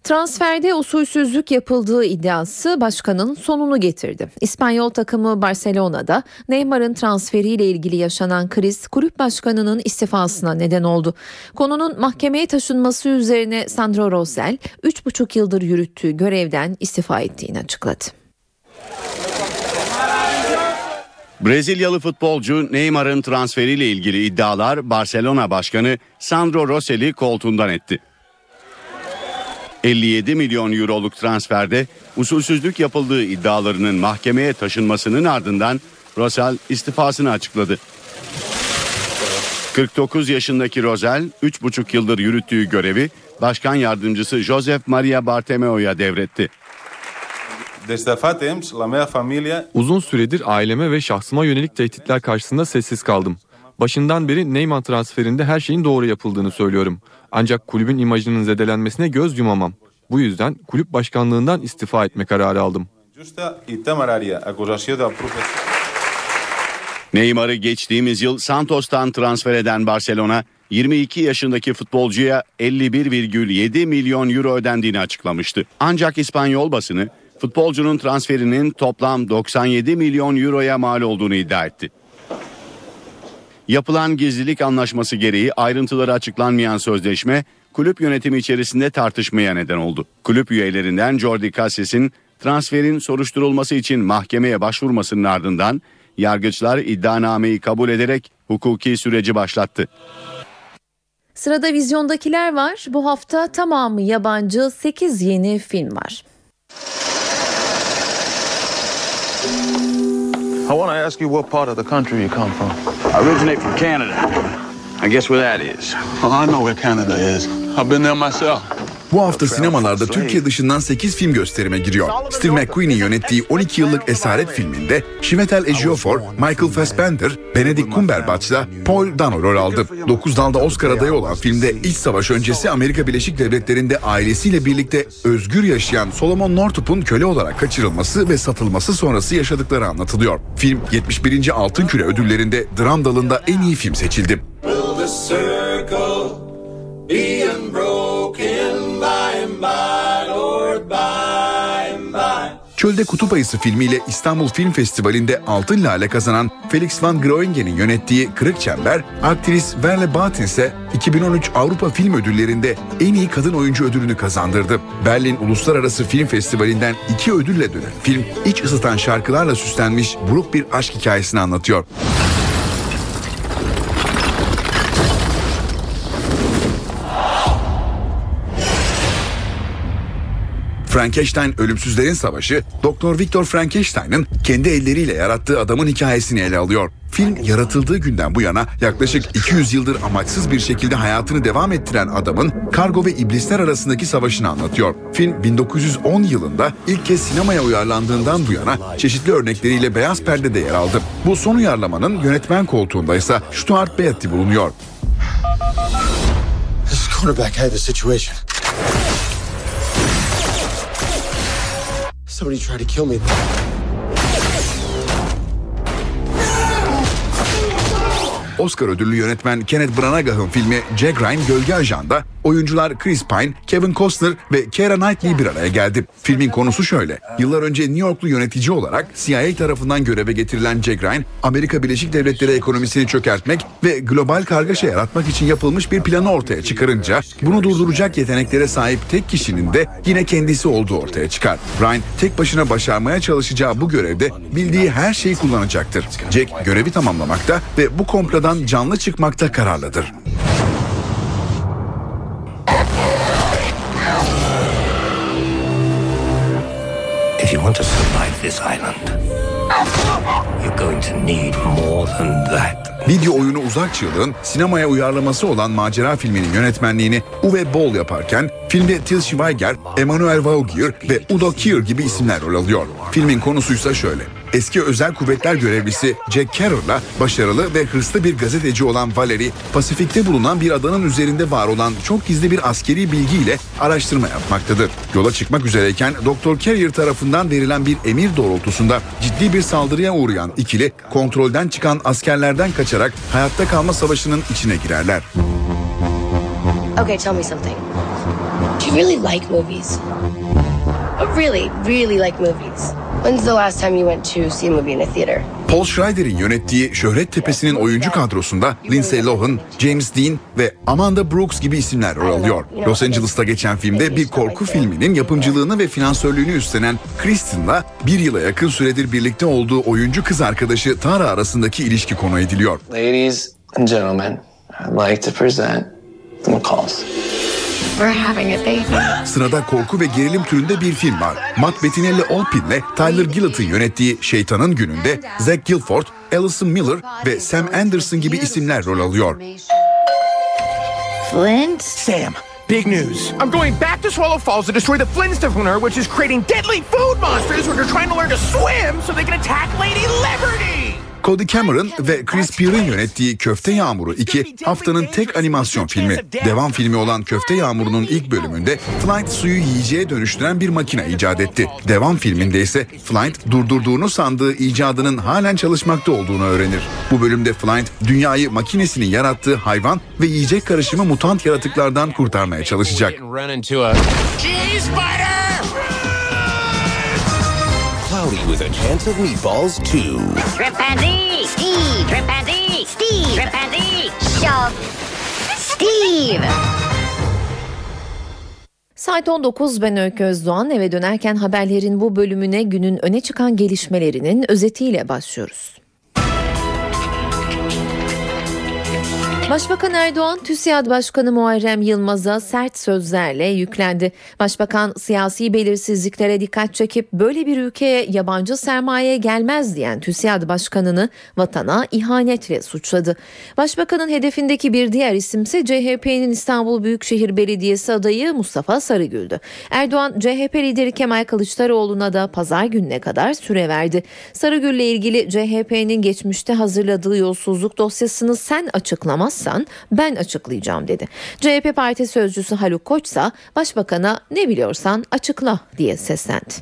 Transferde usulsüzlük yapıldığı iddiası başkanın sonunu getirdi. İspanyol takımı Barcelona'da Neymar'ın transferiyle ilgili yaşanan kriz kulüp başkanının istifasına neden oldu. Konunun mahkemeye taşınması üzerine Sandro Rosell 3,5 yıldır yürüttüğü görevden istifa ettiğini açıkladı. Brezilyalı futbolcu Neymar'ın transferiyle ilgili iddialar Barcelona Başkanı Sandro Rossel'i koltuğundan etti. 57 milyon euroluk transferde usulsüzlük yapıldığı iddialarının mahkemeye taşınmasının ardından Rosell istifasını açıkladı. 49 yaşındaki Rosel 3,5 yıldır yürüttüğü görevi başkan yardımcısı Joseph Maria Bartemeo'ya devretti. Uzun süredir aileme ve şahsıma yönelik tehditler karşısında sessiz kaldım. Başından beri Neyman transferinde her şeyin doğru yapıldığını söylüyorum. Ancak kulübün imajının zedelenmesine göz yumamam. Bu yüzden kulüp başkanlığından istifa etme kararı aldım. Neymar'ı geçtiğimiz yıl Santos'tan transfer eden Barcelona 22 yaşındaki futbolcuya 51,7 milyon euro ödendiğini açıklamıştı. Ancak İspanyol basını futbolcunun transferinin toplam 97 milyon euroya mal olduğunu iddia etti. Yapılan gizlilik anlaşması gereği ayrıntıları açıklanmayan sözleşme kulüp yönetimi içerisinde tartışmaya neden oldu. Kulüp üyelerinden Jordi Casses'in transferin soruşturulması için mahkemeye başvurmasının ardından yargıçlar iddianameyi kabul ederek hukuki süreci başlattı. Sırada vizyondakiler var. Bu hafta tamamı yabancı 8 yeni film var. I want to ask you what part of the country you come from. I originate from Canada. I guess where that is. Oh, I know where Canada is. I've been there myself. Bu hafta sinemalarda Türkiye dışından 8 film gösterime giriyor. Steve McQueen'in yönettiği 12 yıllık Esaret filminde Chiwetel Ejiofor, Michael Fassbender, Benedict Cumberbatch'la Paul Dano rol aldı. 9 dalda Oscar adayı olan filmde iç savaş öncesi Amerika Birleşik Devletleri'nde ailesiyle birlikte özgür yaşayan Solomon Northup'un köle olarak kaçırılması ve satılması sonrası yaşadıkları anlatılıyor. Film 71. Altın Küre ödüllerinde dram dalında en iyi film seçildi. Çölde Kutup Ayısı filmiyle İstanbul Film Festivali'nde Altın Lale kazanan Felix van Groengen'in yönettiği Kırık Çember, aktris Verle Batin ise 2013 Avrupa Film Ödülleri'nde en iyi kadın oyuncu ödülünü kazandırdı. Berlin Uluslararası Film Festivali'nden iki ödülle dönen film, iç ısıtan şarkılarla süslenmiş buruk bir aşk hikayesini anlatıyor. Frankenstein Ölümsüzlerin Savaşı, Doktor Viktor Frankenstein'ın kendi elleriyle yarattığı adamın hikayesini ele alıyor. Film yaratıldığı günden bu yana yaklaşık 200 yıldır amaçsız bir şekilde hayatını devam ettiren adamın kargo ve iblisler arasındaki savaşını anlatıyor. Film 1910 yılında ilk kez sinemaya uyarlandığından bu yana çeşitli örnekleriyle beyaz perdede yer aldı. Bu son uyarlamanın yönetmen koltuğunda ise Stuart Beatty bulunuyor. This situation. Somebody tried to kill me. Oscar ödüllü yönetmen Kenneth Branagh'ın filmi Jack Ryan Gölge Ajan'da oyuncular Chris Pine, Kevin Costner ve Keira Knightley bir araya geldi. Filmin konusu şöyle. Yıllar önce New Yorklu yönetici olarak CIA tarafından göreve getirilen Jack Ryan, Amerika Birleşik Devletleri ekonomisini çökertmek ve global kargaşa yaratmak için yapılmış bir planı ortaya çıkarınca bunu durduracak yeteneklere sahip tek kişinin de yine kendisi olduğu ortaya çıkar. Ryan tek başına başarmaya çalışacağı bu görevde bildiği her şeyi kullanacaktır. Jack görevi tamamlamakta ve bu komplodan canlı çıkmakta kararlıdır. You want to survive this island, you're going to need more than that. Video oyunu Uzak Çığlığın sinemaya uyarlaması olan macera filminin yönetmenliğini Uwe Boll yaparken filmde Til Schweiger, Emmanuel Vaugier ve Udo Kier gibi isimler rol alıyor. Filmin konusuysa şöyle. Eski özel kuvvetler görevlisi Jack Carroll'la başarılı ve hırslı bir gazeteci olan Valerie, Pasifik'te bulunan bir adanın üzerinde var olan çok gizli bir askeri bilgiyle araştırma yapmaktadır. Yola çıkmak üzereyken Dr. Carrier tarafından verilen bir emir doğrultusunda ciddi bir saldırıya uğrayan ikili kontrolden çıkan askerlerden kaçarak hayatta kalma savaşının içine girerler. Okay, tell me something. Do you really like movies? Really, really like movies. When's the last time you went to see a movie in a theater? Paul Schrader'in yönettiği Şöhret Tepesi'nin oyuncu kadrosunda Lindsay Lohan, James Dean ve Amanda Brooks gibi isimler rol alıyor. Los Angeles'ta geçen filmde bir korku filminin yapımcılığını ve finansörlüğünü üstlenen Kristen'la bir yıla yakın süredir birlikte olduğu oyuncu kız arkadaşı Tara arasındaki ilişki konu ediliyor. Ladies and gentlemen, I'd like to present the McCalls. We're having a baby. Sırada korku ve gerilim türünde bir film var. Matt Bettinelli Olpin'le Tyler Gillett'ın yönettiği Şeytanın Günü'nde Zack Gilford, Alison Miller ve Sam Anderson gibi isimler rol alıyor. Flint? Sam, big news. I'm going back to Swallow Falls to destroy the Flintstoner, which is creating deadly food monsters who are trying to learn to swim so they can attack Lady Liberty. Cody Cameron ve Chris Pear'ın yönettiği Köfte Yağmuru 2 haftanın tek animasyon filmi. Devam filmi olan Köfte Yağmuru'nun ilk bölümünde Flint suyu yiyeceğe dönüştüren bir makine icat etti. Devam filminde ise Flint durdurduğunu sandığı icadının halen çalışmakta olduğunu öğrenir. Bu bölümde Flint dünyayı makinesinin yarattığı hayvan ve yiyecek karışımı mutant yaratıklardan kurtarmaya çalışacak. With a chance of meatballs too. Chimpanzee! Steve! Chimpanzee! Steve! Chimpanzee! Shove! Steve! Saat 19 ben Öykü Özdoğan eve dönerken haberlerin bu bölümüne günün öne çıkan gelişmelerinin özetiyle başlıyoruz. Başbakan Erdoğan, TÜSİAD Başkanı Muharrem Yılmaz'a sert sözlerle yüklendi. Başbakan siyasi belirsizliklere dikkat çekip böyle bir ülkeye yabancı sermaye gelmez diyen TÜSİAD Başkanı'nı vatana ihanetle suçladı. Başbakanın hedefindeki bir diğer isimse CHP'nin İstanbul Büyükşehir Belediyesi adayı Mustafa Sarıgül'dü. Erdoğan, CHP lideri Kemal Kılıçdaroğlu'na da pazar gününe kadar süre verdi. Sarıgül'le ilgili CHP'nin geçmişte hazırladığı yolsuzluk dosyasını sen açıklamazsan ben açıklayacağım dedi. CHP Parti Sözcüsü Haluk Koçsa Başbakan'a ne biliyorsan açıkla diye seslendi.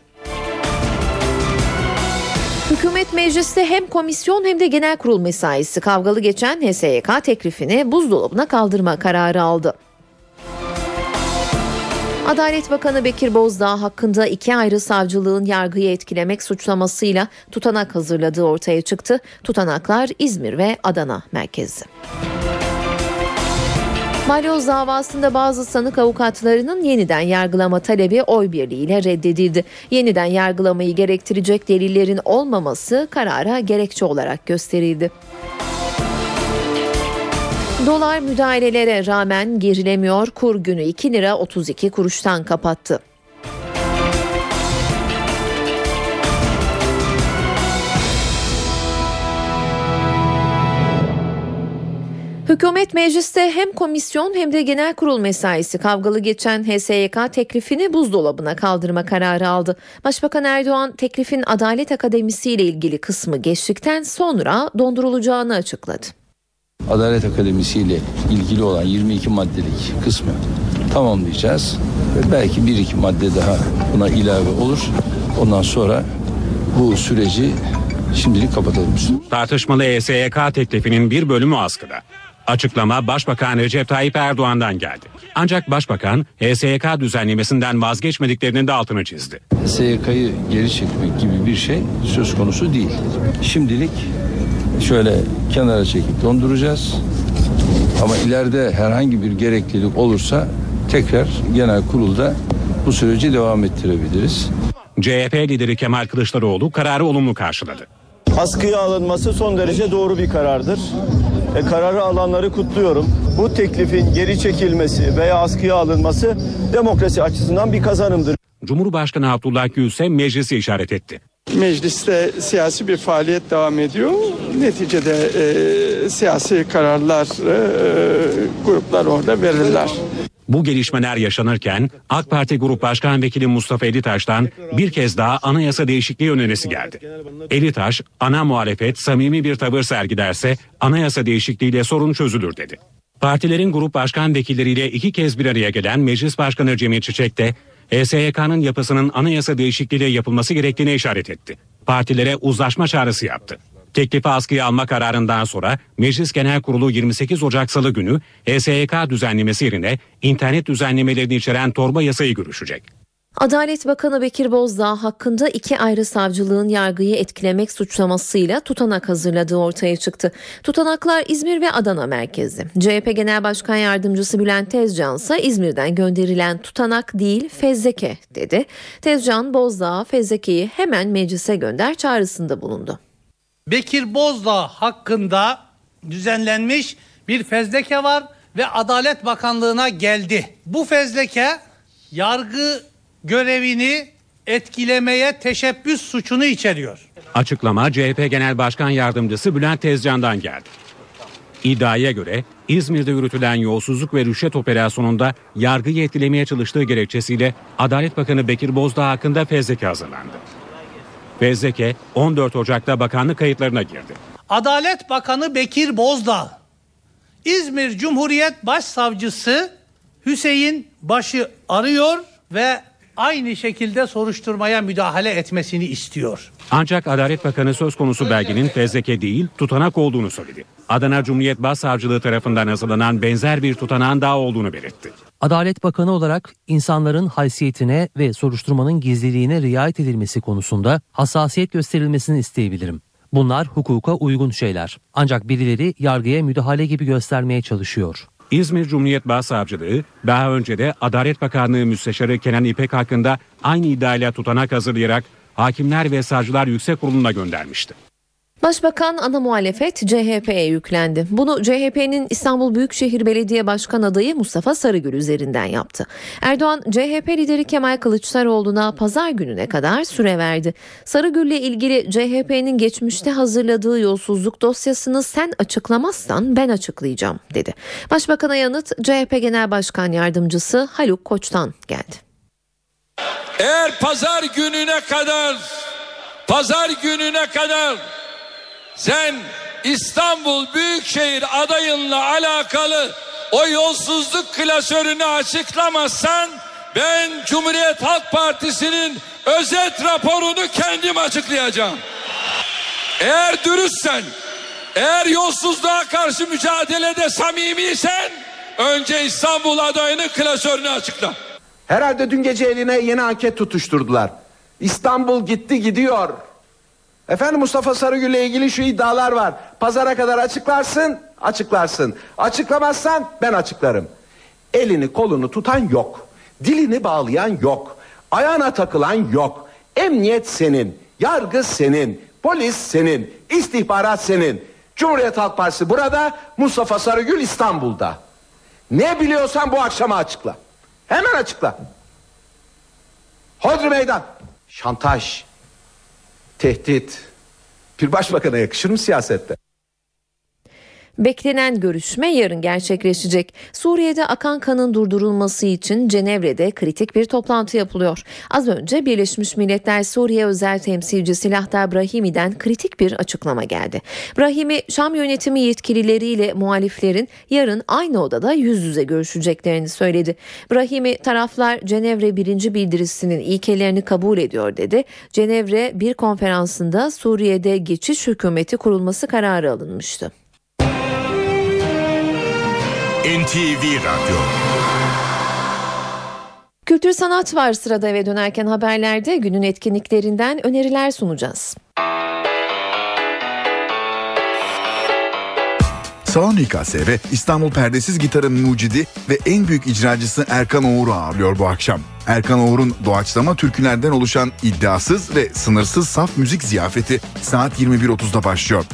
Hükümet mecliste hem komisyon hem de genel kurul mesaisi kavgalı geçen HSYK teklifini buzdolabına kaldırma kararı aldı. Adalet Bakanı Bekir Bozdağ hakkında iki ayrı savcılığın yargıyı etkilemek suçlamasıyla tutanak hazırladığı ortaya çıktı. Tutanaklar İzmir ve Adana merkezli. Balyoz davasında bazı sanık avukatlarının yeniden yargılama talebi oy birliğiyle reddedildi. Yeniden yargılamayı gerektirecek delillerin olmaması karara gerekçe olarak gösterildi. Dolar müdahalelere rağmen gerilemiyor. Kur günü 2 lira 32 kuruştan kapattı. Hükümet mecliste hem komisyon hem de genel kurul mesaisi kavgalı geçen HSYK teklifini buzdolabına kaldırma kararı aldı. Başbakan Erdoğan teklifin Adalet Akademisi ile ilgili kısmı geçtikten sonra dondurulacağını açıkladı. Adalet Akademisi ile ilgili olan 22 maddelik kısmı tamamlayacağız. Ve belki bir iki madde daha buna ilave olur. Ondan sonra bu süreci şimdilik kapatalım. Tartışmalı ESYK teklifinin bir bölümü askıda. Açıklama Başbakan Recep Tayyip Erdoğan'dan geldi. Ancak Başbakan HSYK düzenlemesinden vazgeçmediklerinin de altını çizdi. SYK'yı geri çekmek gibi bir şey söz konusu değil. Şimdilik şöyle kenara çekip donduracağız. Ama ileride herhangi bir gereklilik olursa tekrar genel kurulda bu süreci devam ettirebiliriz. CHP lideri Kemal Kılıçdaroğlu kararı olumlu karşıladı. Askıya alınması son derece doğru bir karardır. E, kararı alanları kutluyorum. Bu teklifin geri çekilmesi veya askıya alınması demokrasi açısından bir kazanımdır. Cumhurbaşkanı Abdullah Gül ise meclisi işaret etti. Mecliste siyasi bir faaliyet devam ediyor. Neticede e, siyasi kararlar e, gruplar orada verirler. Bu gelişmeler yaşanırken AK Parti Grup Başkan Vekili Mustafa Elitaş'tan bir kez daha anayasa değişikliği önerisi geldi. Elitaş, ana muhalefet samimi bir tavır sergilerse anayasa değişikliğiyle sorun çözülür dedi. Partilerin grup başkan vekilleriyle iki kez bir araya gelen Meclis Başkanı Cemil Çiçek de HSYK'nın yapısının anayasa değişikliğiyle yapılması gerektiğine işaret etti. Partilere uzlaşma çağrısı yaptı. Teklifi askıya alma kararından sonra Meclis Genel Kurulu 28 Ocak Salı günü HSYK düzenlemesi yerine internet düzenlemelerini içeren torba yasayı görüşecek. Adalet Bakanı Bekir Bozdağ hakkında iki ayrı savcılığın yargıyı etkilemek suçlamasıyla tutanak hazırladığı ortaya çıktı. Tutanaklar İzmir ve Adana merkezli. CHP Genel Başkan Yardımcısı Bülent Tezcan ise İzmir'den gönderilen tutanak değil fezleke dedi. Tezcan Bozdağ fezlekeyi hemen meclise gönder çağrısında bulundu. Bekir Bozdağ hakkında düzenlenmiş bir fezleke var ve Adalet Bakanlığı'na geldi. Bu fezleke yargı görevini etkilemeye teşebbüs suçunu içeriyor. Açıklama CHP Genel Başkan Yardımcısı Bülent Tezcan'dan geldi. İddiaya göre İzmir'de yürütülen yolsuzluk ve rüşvet operasyonunda yargıyı etkilemeye çalıştığı gerekçesiyle Adalet Bakanı Bekir Bozdağ hakkında fezleke hazırlandı. Fezleke 14 Ocak'ta bakanlık kayıtlarına girdi. Adalet Bakanı Bekir Bozdağ, İzmir Cumhuriyet Başsavcısı Hüseyin Baş'ı arıyor ve aynı şekilde soruşturmaya müdahale etmesini istiyor. Ancak Adalet Bakanı söz konusu belgenin fezleke değil tutanak olduğunu söyledi. Adana Cumhuriyet Başsavcılığı tarafından hazırlanan benzer bir tutanağın daha olduğunu belirtti. Adalet Bakanı olarak insanların haysiyetine ve soruşturmanın gizliliğine riayet edilmesi konusunda hassasiyet gösterilmesini isteyebilirim. Bunlar hukuka uygun şeyler. Ancak birileri yargıya müdahale gibi göstermeye çalışıyor. İzmir Cumhuriyet Başsavcılığı daha önce de Adalet Bakanlığı Müsteşarı Kenan İpek hakkında aynı iddiayla tutanak hazırlayarak Hakimler ve Savcılar Yüksek Kurulu'na göndermişti. Başbakan ana muhalefet CHP'ye yüklendi. Bunu CHP'nin İstanbul Büyükşehir Belediye Başkan adayı Mustafa Sarıgül üzerinden yaptı. Erdoğan CHP lideri Kemal Kılıçdaroğlu'na pazar gününe kadar süre verdi. Sarıgül'le ilgili CHP'nin geçmişte hazırladığı yolsuzluk dosyasını sen açıklamazsan ben açıklayacağım dedi. Başbakan'a yanıt CHP Genel Başkan Yardımcısı Haluk Koç'tan geldi. Eğer pazar gününe kadar pazar gününe kadar sen İstanbul Büyükşehir adayınla alakalı o yolsuzluk klasörünü açıklamazsan ben Cumhuriyet Halk Partisi'nin özet raporunu kendim açıklayacağım. Eğer dürüstsen, eğer yolsuzluğa karşı mücadelede samimiysen önce İstanbul adayının klasörünü açıkla. Herhalde dün gece eline yeni anket tutuşturdular. İstanbul gitti gidiyor. Efendim Mustafa Sarıgül ile ilgili şu iddialar var. Pazara kadar açıklarsın, açıklarsın. Açıklamazsan ben açıklarım. Elini kolunu tutan yok. Dilini bağlayan yok. Ayağına takılan yok. Emniyet senin, yargı senin, polis senin, istihbarat senin. Cumhuriyet Halk Partisi burada, Mustafa Sarıgül İstanbul'da. Ne biliyorsan bu akşama açıkla. Hemen açıkla. Hodri meydan. Şantaj. Tehdit. Bir başbakana yakışır mı siyasette? Beklenen görüşme yarın gerçekleşecek. Suriye'de akan kanın durdurulması için Cenevre'de kritik bir toplantı yapılıyor. Az önce Birleşmiş Milletler Suriye özel temsilcisi Lahta Brahimi'den kritik bir açıklama geldi. Brahimi, Şam yönetimi yetkilileriyle muhaliflerin yarın aynı odada yüz yüze görüşeceklerini söyledi. Brahimi, taraflar Cenevre birinci bildirisinin ilkelerini kabul ediyor dedi. Cenevre bir konferansında Suriye'de geçiş hükümeti kurulması kararı alınmıştı. NTV Radyo Kültür sanat var sırada eve dönerken haberlerde günün etkinliklerinden öneriler sunacağız. Salon İKSV İstanbul Perdesiz Gitar'ın mucidi ve en büyük icracısı Erkan Oğur'u ağırlıyor bu akşam. Erkan Oğur'un doğaçlama türkülerden oluşan iddiasız ve sınırsız saf müzik ziyafeti saat 21.30'da başlıyor.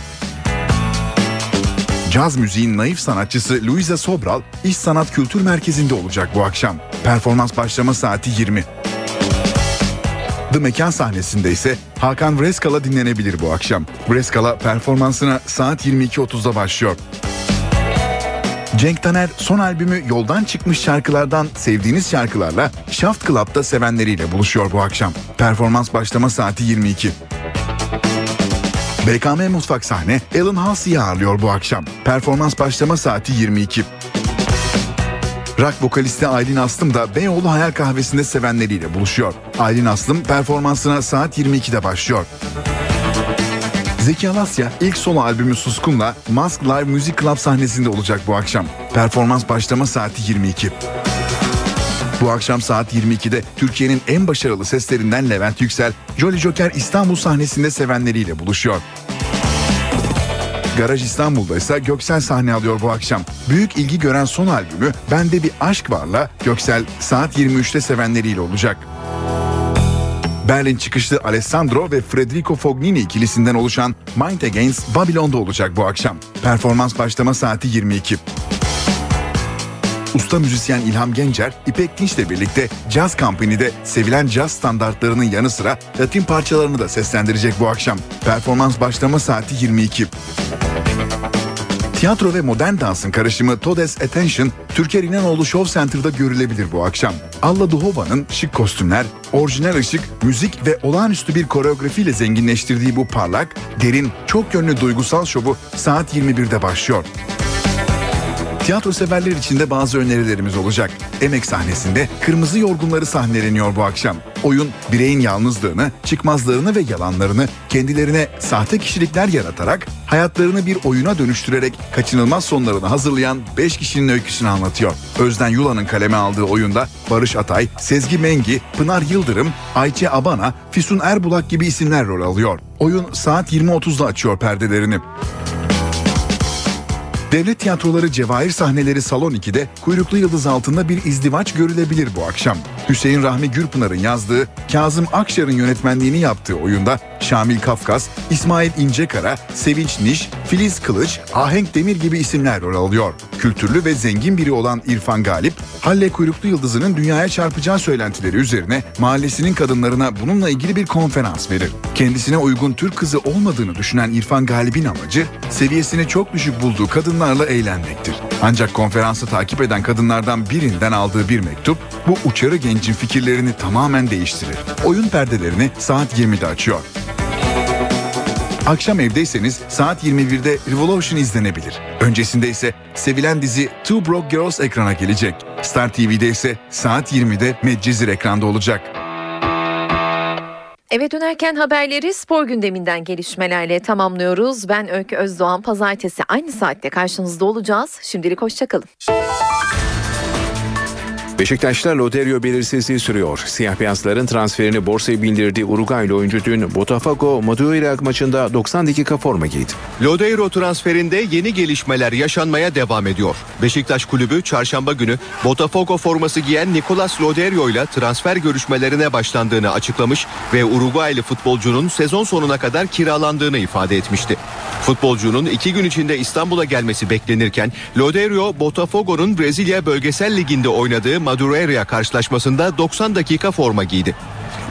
Caz müziğin naif sanatçısı Luisa Sobral İş Sanat Kültür Merkezi'nde olacak bu akşam. Performans başlama saati 20. The Mekan sahnesinde ise Hakan Vreskala dinlenebilir bu akşam. Vreskala performansına saat 22.30'da başlıyor. Cenk Taner son albümü yoldan çıkmış şarkılardan sevdiğiniz şarkılarla Shaft Club'da sevenleriyle buluşuyor bu akşam. Performans başlama saati 22. BKM Mutfak sahne Alan Halsey'i ağırlıyor bu akşam. Performans başlama saati 22. Rock vokalisti Aylin Aslım da Beyoğlu Hayal Kahvesi'nde sevenleriyle buluşuyor. Aylin Aslım performansına saat 22'de başlıyor. Zeki Alasya ilk solo albümü Suskun'la Mask Live Music Club sahnesinde olacak bu akşam. Performans başlama saati 22. Bu akşam saat 22'de Türkiye'nin en başarılı seslerinden Levent Yüksel, Jolly Joker İstanbul sahnesinde sevenleriyle buluşuyor. Garaj İstanbul'da ise Göksel sahne alıyor bu akşam. Büyük ilgi gören son albümü Bende Bir Aşk Var'la Göksel saat 23'te sevenleriyle olacak. Berlin çıkışlı Alessandro ve Federico Fognini ikilisinden oluşan Mind Against Babylon'da olacak bu akşam. Performans başlama saati 22. Usta müzisyen İlham Gencer, İpek Dinç'le birlikte Jazz Company'de sevilen caz standartlarının yanı sıra Latin parçalarını da seslendirecek bu akşam. Performans başlama saati 22. Tiyatro ve modern dansın karışımı Todes Attention, Türker İnanoğlu Show Center'da görülebilir bu akşam. Alla Duhova'nın şık kostümler, orijinal ışık, müzik ve olağanüstü bir koreografiyle zenginleştirdiği bu parlak, derin, çok yönlü duygusal şovu saat 21'de başlıyor. Tiyatro severler için de bazı önerilerimiz olacak. Emek sahnesinde Kırmızı Yorgunları sahneleniyor bu akşam. Oyun bireyin yalnızlığını, çıkmazlarını ve yalanlarını kendilerine sahte kişilikler yaratarak hayatlarını bir oyuna dönüştürerek kaçınılmaz sonlarını hazırlayan 5 kişinin öyküsünü anlatıyor. Özden Yula'nın kaleme aldığı oyunda Barış Atay, Sezgi Mengi, Pınar Yıldırım, Ayçe Abana, Füsun Erbulak gibi isimler rol alıyor. Oyun saat 20.30'da açıyor perdelerini. Devlet tiyatroları Cevahir sahneleri Salon 2'de kuyruklu yıldız altında bir izdivaç görülebilir bu akşam. Hüseyin Rahmi Gürpınar'ın yazdığı, Kazım Akşar'ın yönetmenliğini yaptığı oyunda Şamil Kafkas, İsmail İncekara, Sevinç Niş, Filiz Kılıç, Ahenk Demir gibi isimler rol alıyor. Kültürlü ve zengin biri olan İrfan Galip, Halle Kuyruklu Yıldızı'nın dünyaya çarpacağı söylentileri üzerine mahallesinin kadınlarına bununla ilgili bir konferans verir. Kendisine uygun Türk kızı olmadığını düşünen İrfan Galip'in amacı, seviyesini çok düşük bulduğu kadınlarla eğlenmektir. Ancak konferansı takip eden kadınlardan birinden aldığı bir mektup, bu uçarı gencin fikirlerini tamamen değiştirir. Oyun perdelerini saat 20'de açıyor. Akşam evdeyseniz saat 21'de Revolution izlenebilir. Öncesinde ise sevilen dizi Two Broke Girls ekrana gelecek. Star TV'de ise saat 20'de Medcezir ekranda olacak. Eve dönerken haberleri spor gündeminden gelişmelerle tamamlıyoruz. Ben Öykü Özdoğan. Pazartesi aynı saatte karşınızda olacağız. Şimdilik hoşçakalın. Beşiktaş'ta Loderio belirsizliği sürüyor. Siyah beyazların transferini borsaya bindirdiği Uruguaylı oyuncu dün Botafogo Madureira maçında 90 dakika forma giydi. Lodeiro transferinde yeni gelişmeler yaşanmaya devam ediyor. Beşiktaş kulübü çarşamba günü Botafogo forması giyen Nicolas Loderio ile transfer görüşmelerine başlandığını açıklamış ve Uruguaylı futbolcunun sezon sonuna kadar kiralandığını ifade etmişti. Futbolcunun iki gün içinde İstanbul'a gelmesi beklenirken Loderio Botafogo'nun Brezilya Bölgesel Ligi'nde oynadığı Madureira karşılaşmasında 90 dakika forma giydi.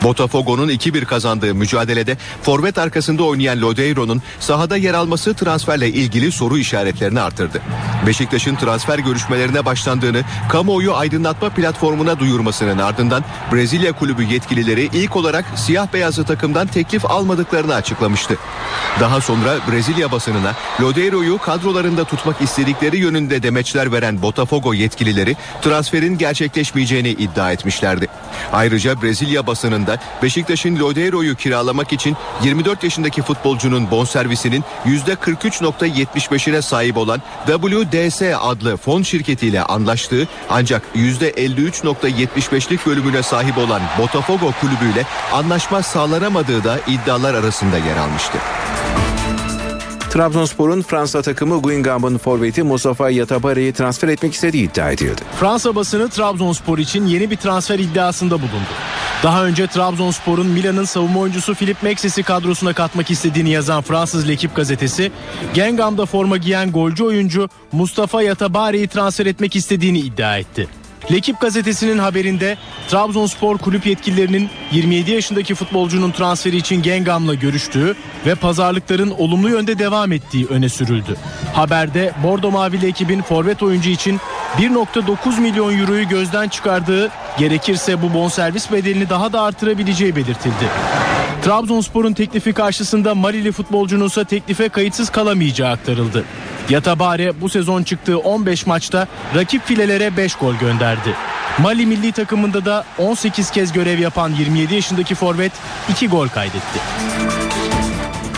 Botafogo'nun 2-1 kazandığı mücadelede forvet arkasında oynayan Lodeiro'nun sahada yer alması transferle ilgili soru işaretlerini artırdı. Beşiktaş'ın transfer görüşmelerine başlandığını kamuoyu aydınlatma platformuna duyurmasının ardından Brezilya kulübü yetkilileri ilk olarak siyah beyazlı takımdan teklif almadıklarını açıklamıştı. Daha sonra Brezilya basınına Lodeiro'yu kadrolarında tutmak istedikleri yönünde demeçler veren Botafogo yetkilileri transferin gerçekleşmeyeceğini iddia etmişlerdi. Ayrıca Brezilya basınında Beşiktaş'ın Lodeiro'yu kiralamak için 24 yaşındaki futbolcunun bonservisinin %43.75'ine sahip olan WDS adlı fon şirketiyle anlaştığı ancak %53.75'lik bölümüne sahip olan Botafogo kulübüyle anlaşma sağlanamadığı da iddialar arasında yer almıştı. Trabzonspor'un Fransa takımı Guingamp'ın forveti Mustafa Yatabare'yi transfer etmek istediği iddia edildi. Fransa basını Trabzonspor için yeni bir transfer iddiasında bulundu. Daha önce Trabzonspor'un Milan'ın savunma oyuncusu Filip Mexis'i kadrosuna katmak istediğini yazan Fransız L'Equipe gazetesi, Gengam'da forma giyen golcü oyuncu Mustafa Yatabare'yi transfer etmek istediğini iddia etti. Lekip gazetesinin haberinde Trabzonspor kulüp yetkililerinin 27 yaşındaki futbolcunun transferi için Gengam'la görüştüğü ve pazarlıkların olumlu yönde devam ettiği öne sürüldü. Haberde Bordo Mavili ekibin forvet oyuncu için 1.9 milyon euroyu gözden çıkardığı, gerekirse bu bonservis bedelini daha da artırabileceği belirtildi. Trabzonspor'un teklifi karşısında Malili futbolcunun ise teklife kayıtsız kalamayacağı aktarıldı. Yatabare bu sezon çıktığı 15 maçta rakip filelere 5 gol gönderdi. Mali milli takımında da 18 kez görev yapan 27 yaşındaki forvet 2 gol kaydetti.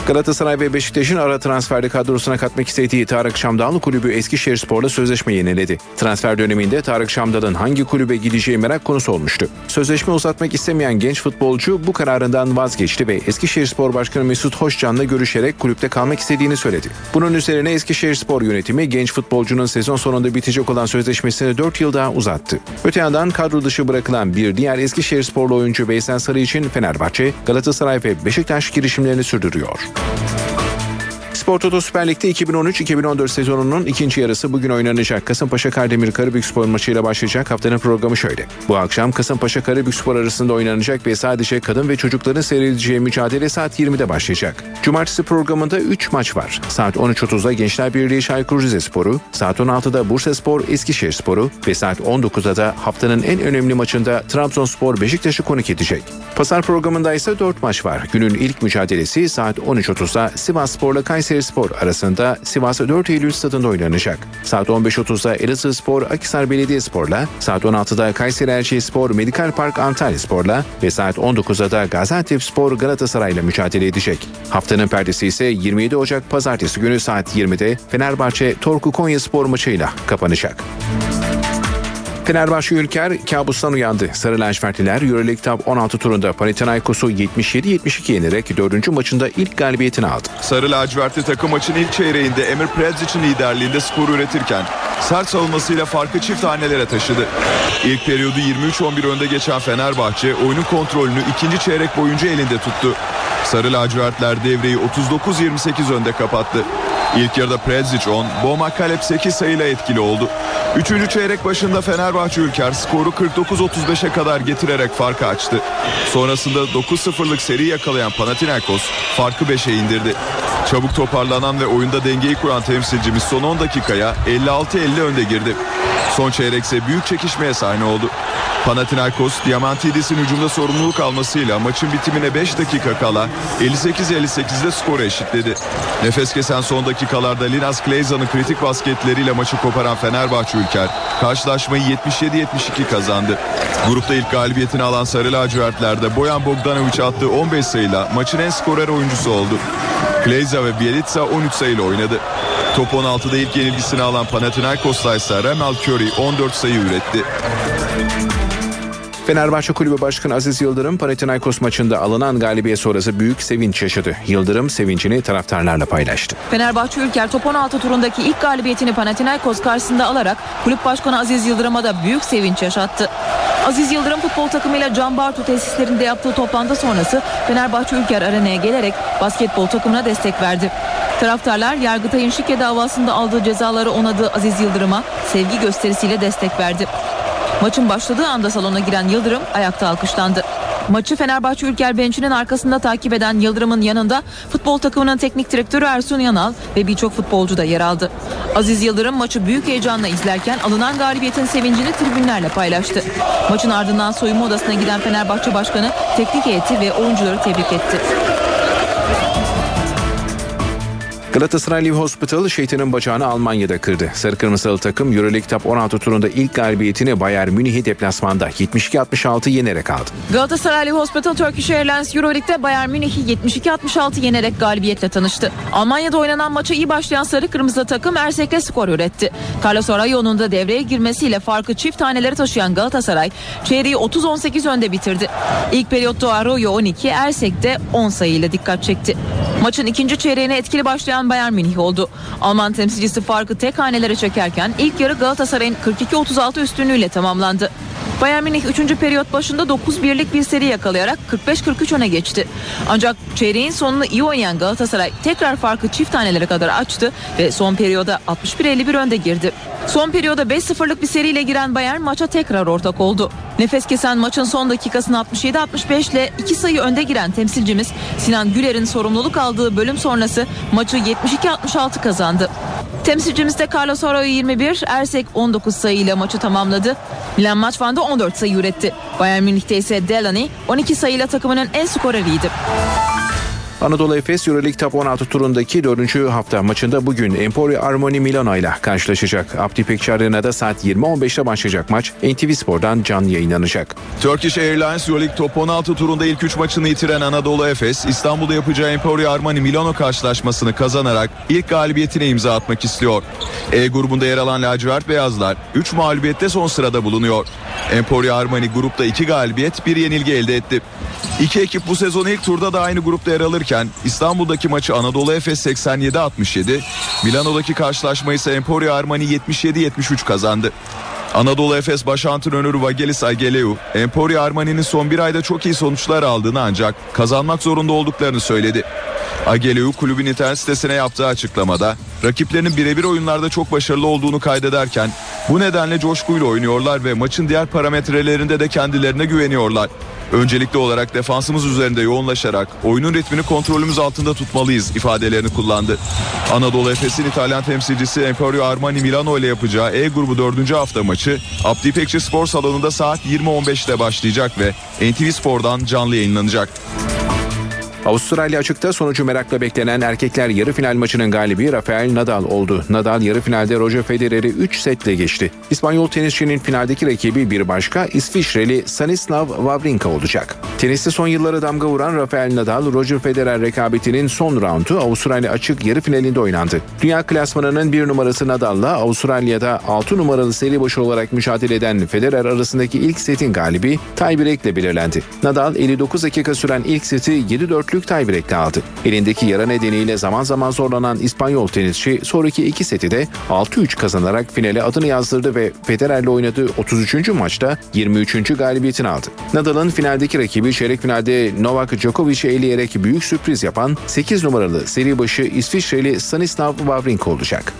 Galatasaray ve Beşiktaş'ın ara transferde kadrosuna katmak istediği Tarık Şamdallı kulübü Eskişehirspor'la sözleşme yeniledi. Transfer döneminde Tarık Şamdal'ın hangi kulübe gideceği merak konusu olmuştu. Sözleşme uzatmak istemeyen genç futbolcu bu kararından vazgeçti ve Eskişehirspor Başkanı Mesut Hoşcan'la görüşerek kulüpte kalmak istediğini söyledi. Bunun üzerine Eskişehirspor yönetimi genç futbolcunun sezon sonunda bitecek olan sözleşmesini 4 yıl daha uzattı. Öte yandan kadro dışı bırakılan bir diğer Eskişehirsporlu oyuncu Veysel Sarı için Fenerbahçe, Galatasaray ve Beşiktaş girişimlerini sürdürüyor. Oh, Spor Toto Süper Lig'de 2013-2014 sezonunun ikinci yarısı bugün oynanacak. Kasımpaşa Kardemir Karabükspor maçıyla başlayacak haftanın programı şöyle. Bu akşam Kasımpaşa Karabükspor arasında oynanacak ve sadece kadın ve çocukların seyredeceği mücadele saat 20'de başlayacak. Cumartesi programında 3 maç var. Saat 13.30'da Gençler Birliği Çaykur Rizespor'u, saat 16'da Bursaspor Eskişehirspor'u ve saat 19'da da haftanın en önemli maçında Trabzonspor Beşiktaş'ı konuk edecek. Pazar programında ise 4 maç var. Günün ilk mücadelesi saat 13.30'da Sivasspor'la Kayserispor arasında Sivas 4 Eylül stadında oynanacak. Saat 15.30'da Elazığspor Akhisar Belediyespor'la, saat 16'da Kayseri Erciyesspor Medikal Park Antalyaspor'la ve saat 19'da da Gaziantepspor Galatasaray'la mücadele edecek. Haftanın perdesi ise 27 Ocak Pazartesi günü saat 20'de Fenerbahçe Torku Konyaspor maçıyla kapanacak. Fenerbahçe Ülker kabustan uyandı. Sarı lacivertliler Euroleague Top 16 turunda Panathinaikos'u 77-72 yenerek 4. maçında ilk galibiyetini aldı. Sarı lacivertli takım maçın ilk çeyreğinde Emir Predzic'in liderliğinde skoru üretirken sert savunmasıyla farkı çift hanelere taşıdı. İlk periyodu 23-11 önde geçen Fenerbahçe oyunun kontrolünü ikinci çeyrek boyunca elinde tuttu. Sarı lacivertler devreyi 39-28 önde kapattı. İlk yarıda Predzic 10, Boma Kalep 8 sayıyla etkili oldu. Üçüncü çeyrek başında Fenerbahçe Ülker skoru 49-35'e kadar getirerek farkı açtı. Sonrasında 9-0'lık seri yakalayan Panathinaikos farkı 5'e indirdi. Çabuk toparlanan ve oyunda dengeyi kuran temsilcimiz son 10 dakikaya 56-50 önde girdi. Son çeyrek ise büyük çekişmeye sahne oldu. Panathinaikos, Diamantidis'in hücumda sorumluluk almasıyla maçın bitimine 5 dakika kala 58-58'de skoru eşitledi. Nefes kesen son dakikalarda Linas Kleyza'nın kritik basketleriyle maçı koparan Fenerbahçe Ülker, karşılaşmayı 77-72 kazandı. Grupta ilk galibiyetini alan Sarı Lacivertler'de Boyan Bogdanovic attığı 15 sayıyla maçın en skorer oyuncusu oldu. Kleyza ve Bielitsa 13 sayıyla oynadı. Top 16'da ilk yenilgisini alan Panathinaikos'ta ise Remal Curry 14 sayı üretti. Fenerbahçe Kulübü Başkanı Aziz Yıldırım Panathinaikos maçında alınan galibiyet sonrası büyük sevinç yaşadı. Yıldırım sevincini taraftarlarla paylaştı. Fenerbahçe Ülker top 16 turundaki ilk galibiyetini Panathinaikos karşısında alarak kulüp başkanı Aziz Yıldırım'a da büyük sevinç yaşattı. Aziz Yıldırım futbol takımıyla Can Bartu tesislerinde yaptığı toplantı sonrası Fenerbahçe Ülker arenaya gelerek basketbol takımına destek verdi. Taraftarlar Yargıtay'ın şike davasında aldığı cezaları onadığı Aziz Yıldırım'a sevgi gösterisiyle destek verdi. Maçın başladığı anda salona giren Yıldırım ayakta alkışlandı. Maçı Fenerbahçe Ülker benchinin arkasında takip eden Yıldırım'ın yanında futbol takımının teknik direktörü Ersun Yanal ve birçok futbolcu da yer aldı. Aziz Yıldırım maçı büyük heyecanla izlerken alınan galibiyetin sevincini tribünlerle paylaştı. Maçın ardından soyunma odasına giden Fenerbahçe Başkanı teknik heyeti ve oyuncuları tebrik etti. Galatasaray Live Hospital şeytanın bacağını Almanya'da kırdı. Sarı Kırmızılı takım Euroleague Top 16 turunda ilk galibiyetini Bayern Münih'i deplasmanda 72-66 yenerek aldı. Galatasaray Hospital Turkish Airlines Euroleague'de Bayern Münih'i 72-66 yenerek galibiyetle tanıştı. Almanya'da oynanan maça iyi başlayan Sarı Kırmızı takım Ersek'le skor üretti. Carlos Arayo'nun da devreye girmesiyle farkı çift taneleri taşıyan Galatasaray çeyreği 30-18 önde bitirdi. İlk periyotta Arayo 12, Ersek de 10 sayıyla dikkat çekti. Maçın ikinci çeyreğine etkili başlayan Bayern Münih oldu. Alman temsilcisi farkı tek hanelere çekerken ilk yarı Galatasaray'ın 42-36 üstünlüğüyle tamamlandı. Bayern Münih 3. periyot başında 9-1'lik bir seri yakalayarak 45-43 öne geçti. Ancak çeyreğin sonunu iyi oynayan Galatasaray tekrar farkı çift tanelere kadar açtı ve son periyoda 61-51 önde girdi. Son periyoda 5-0'lık bir seriyle giren Bayern maça tekrar ortak oldu. Nefes kesen maçın son dakikasını 67-65 ile 2 sayı önde giren temsilcimiz Sinan Güler'in sorumluluk aldığı bölüm sonrası maçı 72-66 kazandı. Temsilcimiz de Carlos Arroyo 21, Ersek 19 sayıyla maçı tamamladı. Milan Maçvan'da 14 sayı üretti. Bayern Münih'te ise Delaney 12 sayıyla takımının en skoreriydi. Anadolu Efes Euroleague Top 16 turundaki 4. hafta maçında bugün Emporio Armani Milano ile karşılaşacak. Abdi İpekçi Arena'da saat 20.15'te başlayacak maç NTV Spor'dan canlı yayınlanacak. Turkish Airlines Euroleague Top 16 turunda ilk 3 maçını yitiren Anadolu Efes, İstanbul'da yapacağı Emporio Armani Milano karşılaşmasını kazanarak ilk galibiyetine imza atmak istiyor. E grubunda yer alan lacivert beyazlar 3 mağlubiyette son sırada bulunuyor. Emporio Armani grupta 2 galibiyet, 1 yenilgi elde etti. İki ekip bu sezon ilk turda da aynı grupta yer alırken İstanbul'daki maçı Anadolu Efes 87-67, Milano'daki karşılaşmayı ise Emporio Armani 77-73 kazandı. Anadolu Efes baş antrenörü Vagelis Ageleu, Emporio Armani'nin son bir ayda çok iyi sonuçlar aldığını ancak kazanmak zorunda olduklarını söyledi. Ageleu kulübün internet sitesine yaptığı açıklamada rakiplerinin birebir oyunlarda çok başarılı olduğunu kaydederken bu nedenle coşkuyla oynuyorlar ve maçın diğer parametrelerinde de kendilerine güveniyorlar. Öncelikli olarak defansımız üzerinde yoğunlaşarak oyunun ritmini kontrolümüz altında tutmalıyız ifadelerini kullandı. Anadolu Efes'in İtalyan temsilcisi Emporio Armani Milano ile yapacağı E grubu 4. hafta maçı Abdi İpekçi Spor Salonu'nda saat 20.15'te başlayacak ve NTV Spor'dan canlı yayınlanacak. Avustralya açıkta sonucu merakla beklenen erkekler yarı final maçının galibi Rafael Nadal oldu. Nadal yarı finalde Roger Federer'i 3 setle geçti. İspanyol tenisçinin finaldeki rakibi bir başka İsviçreli Stanislav Wawrinka olacak. Teniste son yıllara damga vuran Rafael Nadal, Roger Federer rekabetinin son roundu Avustralya açık yarı finalinde oynandı. Dünya klasmanının bir numarası Nadal'la Avustralya'da 6 numaralı seri başı olarak mücadele eden Federer arasındaki ilk setin galibi tiebreak'le belirlendi. Nadal 59 dakika süren ilk seti 7-4'lük tiebreak'le aldı. Elindeki yara nedeniyle zaman zaman zorlanan İspanyol tenisçi sonraki iki seti de 6-3 kazanarak finale adını yazdırdı ve Federer'le oynadığı 33. maçta 23. galibiyetini aldı. Nadal'ın finaldeki rakibi çeyrek finalde Novak Djokovic'i eleyerek büyük sürpriz yapan 8 numaralı seri başı İsviçreli Stanislav Wawrinka olacak.